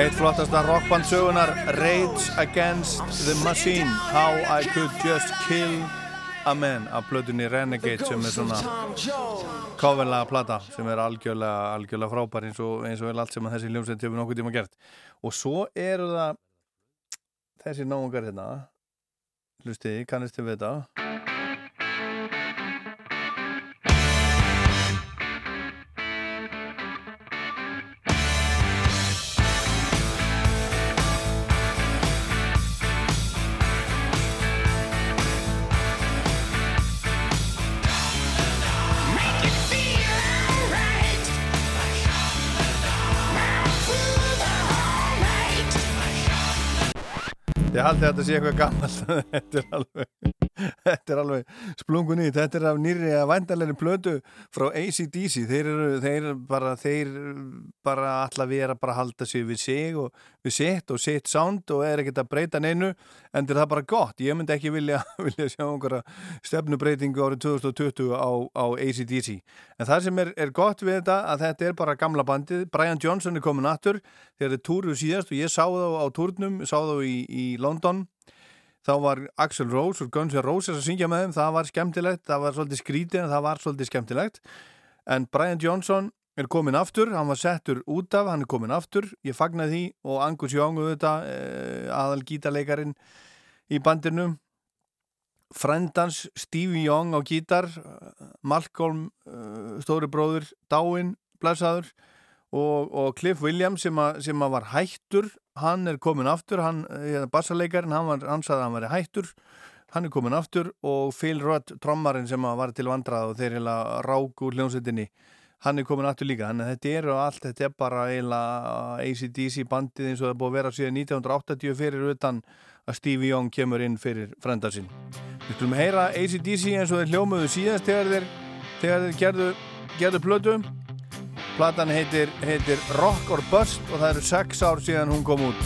Eitt flottasta rockband sögunar Rage Against the Machine How I Could Just Kill a Man af plötunni Renegade sem er svona coverlega plata sem er algjörlega, algjörlega frábær eins og, eins og vel allt sem að þessi ljómsveit hefur nokkuð tíma gert. Og svo eru það þessi náungar hérna. Hlustiði, kannistu við þetta Ég haldi að þetta sé eitthvað gammalt [laughs] þetta er alveg alveg splungun í. Þetta er af nýri að vændalegri plötu frá ACDC þeir eru þeir bara þeir bara alla vera bara halda sig við sig og við sitt og sitt sound og er ekkert að breyta neinu en það er bara gott, ég myndi ekki vilja, [laughs] vilja sjá einhverja stefnubreitingu árið 2020 á, á ACDC en það sem er, er gott við þetta að þetta er bara gamla bandið, Brian Johnson er komin aftur. Þegar þið túruðu síðast og ég sá þá á túrnum, sá þá í, í London þá var Axl Rose og Guns N' Roses að syngja með þeim, það var skemmtilegt það var svolítið skrítið en það var svolítið skemmtilegt. En Brian Johnson er komin aftur, hann var settur út af hann er komin aftur, ég fagnaði því og Angus Young auðvitað, eh, aðal gítarleikarin í bandinu. Frendans Stevie Young á gítar Malcolm uh, stóri bróður, Dáin blæsaður og, og Cliff Williams sem, a, sem var hættur hann er komin aftur, hann, bassarleikarin hann, var, hann saði að hann var hættur. Hann er komin aftur og Phil Rudd trommarinn sem var til vandrað og þeir heila rák úr hljómsveitinni hann er komin aftur líka, þannig að þetta eru allt þetta er bara eiginlega ACDC bandið eins og það er búið að vera síðan 1980 fyrir utan að Stevie Young kemur inn fyrir frenda sinn. Við skulum heyra ACDC eins og þeir hljómuðu síðast þegar þeir, þegar þeir gerðu, gerðu plötu platan heitir, heitir Rock or Bust og það eru sex ár síðan hún kom út.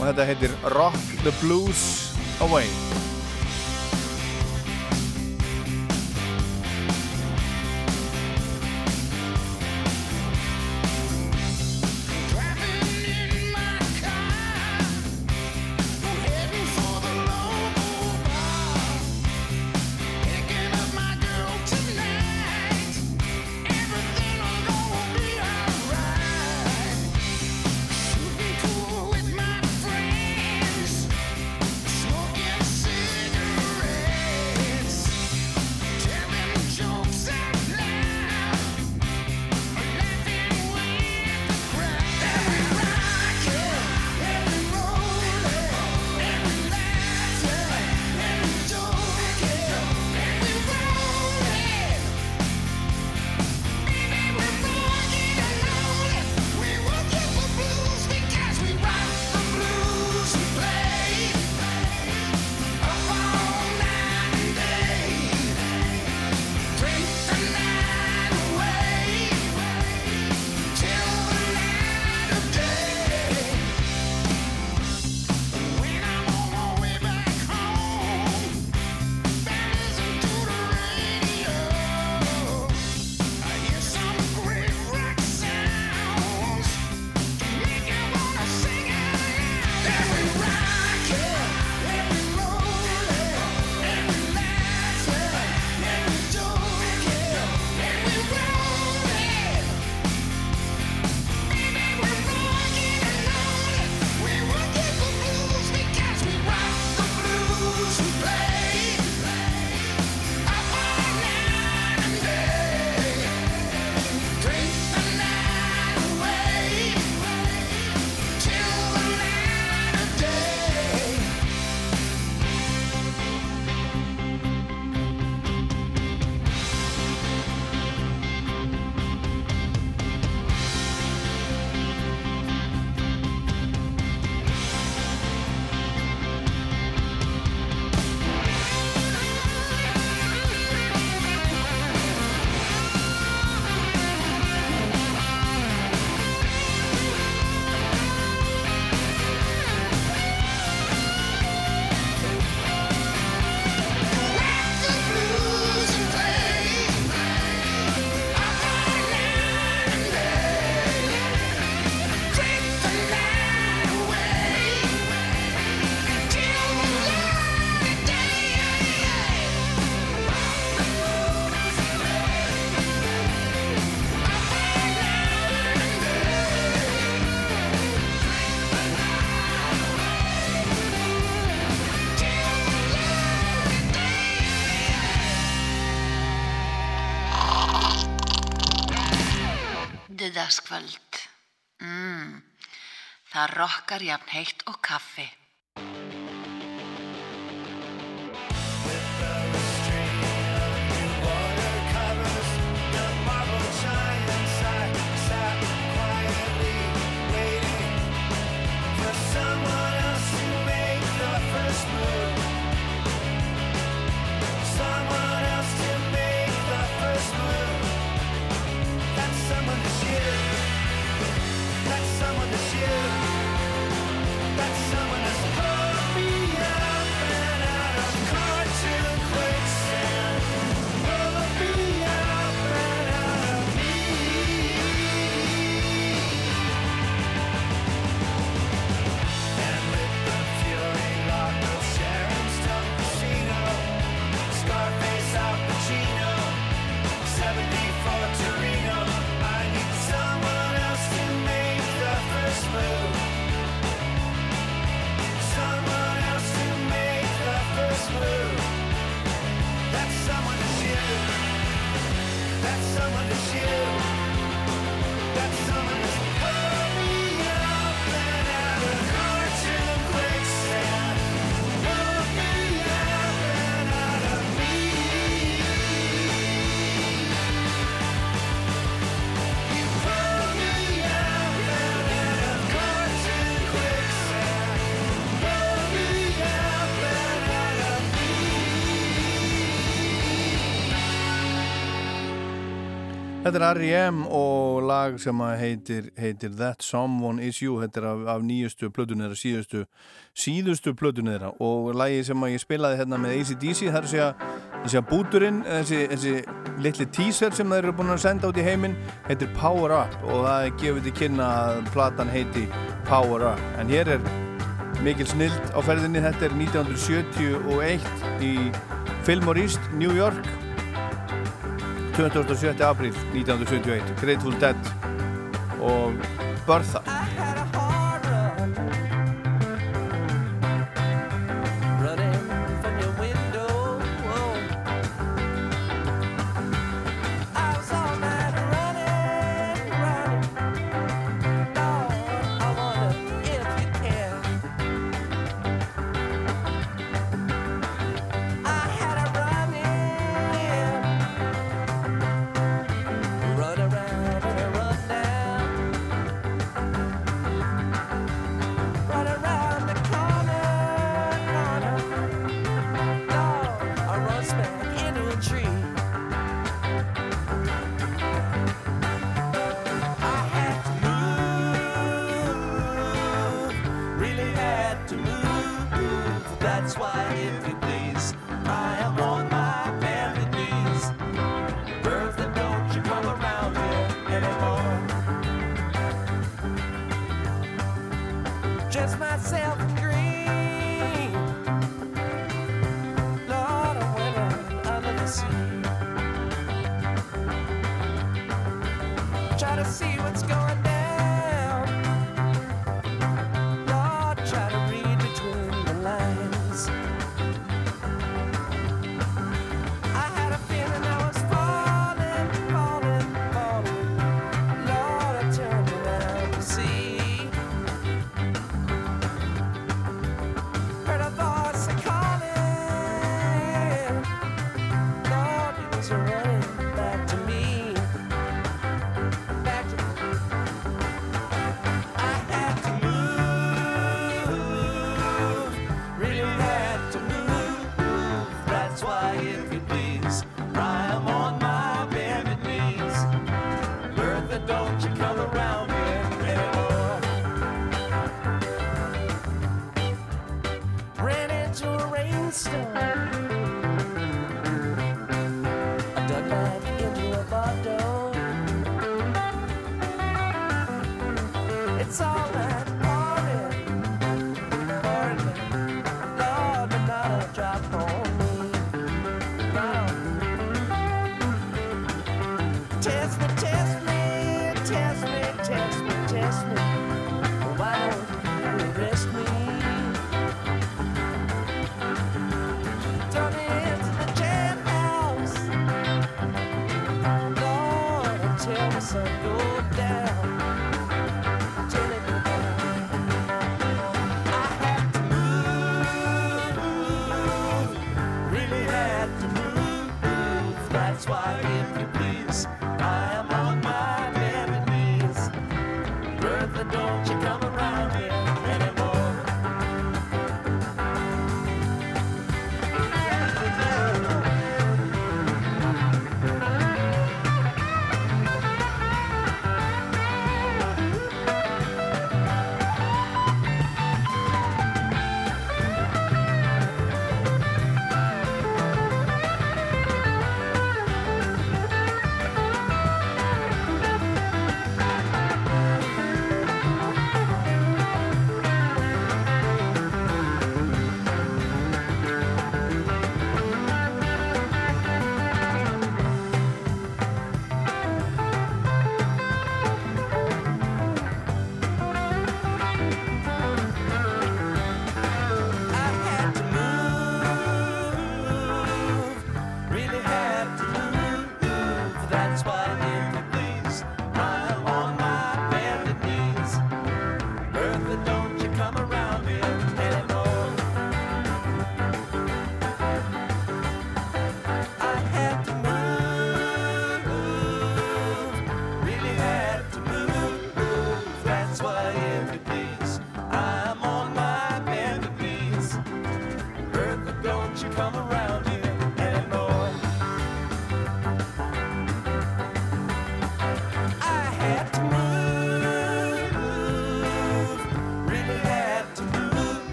Og þetta heitir Rock the Blues Away kvöld. Mm, það rokkar jafn heitt og kaffi. þetta er R.E.M. og lag sem heitir, heitir That Someone Is You. Þetta er af, af nýjustu plötunera síðustu, síðustu plötunera og lagi sem ég spilaði hérna með ACDC þar sé að, sé að búturinn þessi, þessi litli teaser sem þeir eru búin að senda út í heiminn heitir Power Up. Og það gefur til kynna að platan heiti Power Up. En hér er mikil snild á ferðinni. Þetta er 1971 í Fillmore East, New York. 27. apríl 1971 Grateful Dead og Bertha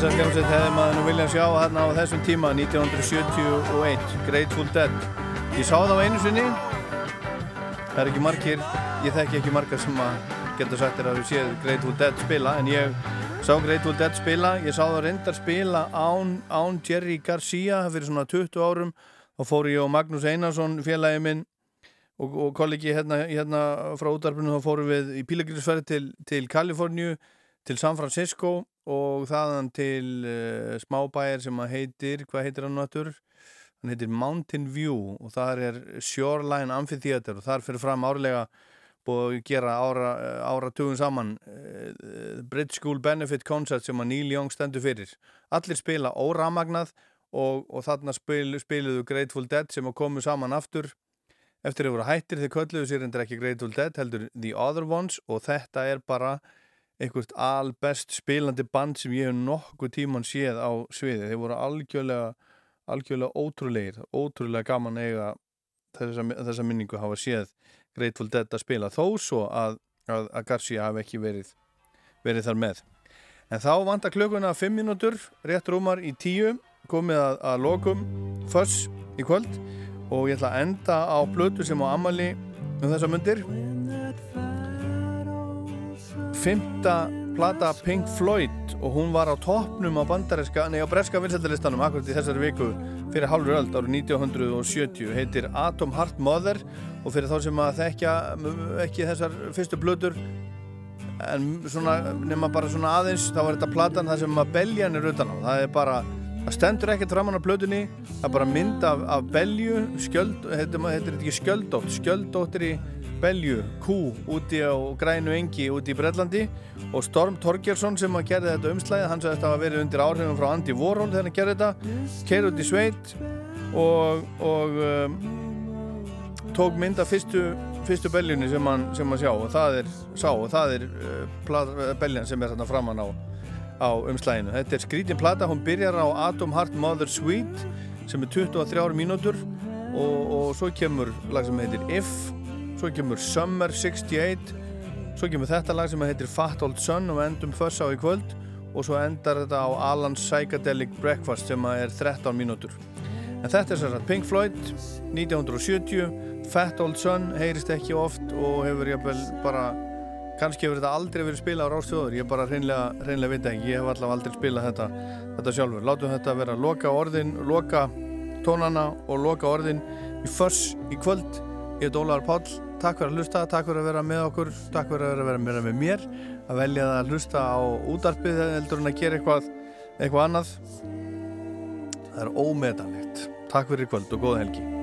Þessar hljómsveit hefði maður nú vilja sjá hérna á þessum tíma 1971, Grateful Dead. Ég sá það á einu sinni, það er ekki margir, ég þekki ekki margar sem að geta sagt þér að við séð Grateful Dead spila, en ég sá Grateful Dead spila, ég sá það reyndar spila án, án Jerry Garcia fyrir svona 20 árum, þá fór ég og Magnús Einarsson, félagi minn, og, og kollegi hérna, hérna frá útarpunum, þá fórum við í pílagriðsferð til, til Kaliforníu, til San Francisco og þaðan til uh, smábæjar sem að heitir, hvað heitir hann náttúr? Hann heitir Mountain View og þar er Shoreline Amphitheater og þar fyrir fram árlega búið að gera ára, ára tugum saman uh, Bridge School Benefit Concert sem að Neil Young stendur fyrir. Allir spila óramagnað og, og þarna spil, spiluðu Grateful Dead sem að komu saman aftur eftir að voru hættir þegar kölluðu sér endur ekki Grateful Dead heldur The Other Ones og þetta er bara einhvert albest spilandi band sem ég hef nokkuð tíman séð á sviði. Þeir voru algjörlega, algjörlega ótrúleir, ótrúlega gaman eiga þessa, þessa minningu hafa séð Grateful Dead að spila þó svo að, að, að Garcia hafi ekki verið, verið þar með. En þá vantar klökunna 5 mínútur, rétt rúmar í 10, komið að, að lokum föss í kvöld og ég ætla að enda á blötu sem á Amali um þessa myndir fymta plata Pink Floyd og hún var á toppnum á bandareska, nei á breska vinsættalistanum akkurat í þessari viku fyrir halvur öld árið 1970 heitir Atom Heart Mother og fyrir þá sem að þekkja ekki þessar fyrstu blöður en svona nema bara svona aðeins þá var þetta platan það sem að beljan er utan á. Það er bara, það stendur ekkert framann á blöðunni það er bara mynd af, af belju skjöld, heitir þetta ekki skjöldótt? Skjöldóttir í belju, kú úti á grænu engi úti í Brellandi og Storm Torgersson sem að gerði þetta umslæði, hann sagði að þetta var verið undir áhrifum frá Andy Warhol þegar hann gerði þetta. Keir út í sveit og, og um, tók mynda fyrstu, fyrstu beljunni sem hann, sem hann sjá. Og það er, sá, og það er uh, beljan sem er þarna framann á, á umslæðinu. Þetta er skrítin plata, hún byrjar á Atom Heart Mother Sweet sem er 23 mínútur. Og, og svo kemur lag sem heitir If svo kemur Summer 68 svo kemur þetta lag sem heitir Fat Old Sun og endum föss á í kvöld. Og svo endar þetta á Alan's Psychedelic Breakfast sem er 13 mínútur. En þetta er sérstaklega Pink Floyd 1970 Fat Old Sun heyrist ekki oft og hefur ég bara kannski hefur þetta aldrei verið spilað á Rástfjóður ég bara hreinlega, hreinlega veit ekki. Ég hef allavega aldrei spilað þetta, þetta sjálfur. Látum þetta vera loka orðin loka tónana og loka orðin í föss í kvöld. Ég heit Ólaður Páll takk fyrir að hlusta, takk fyrir að vera með okkur takk fyrir að vera með mér. Að velja að hlusta á útarpið heldur en að gera eitthvað, eitthvað annað. Það er ómetanlegt. Takk fyrir kvöld og góða helgi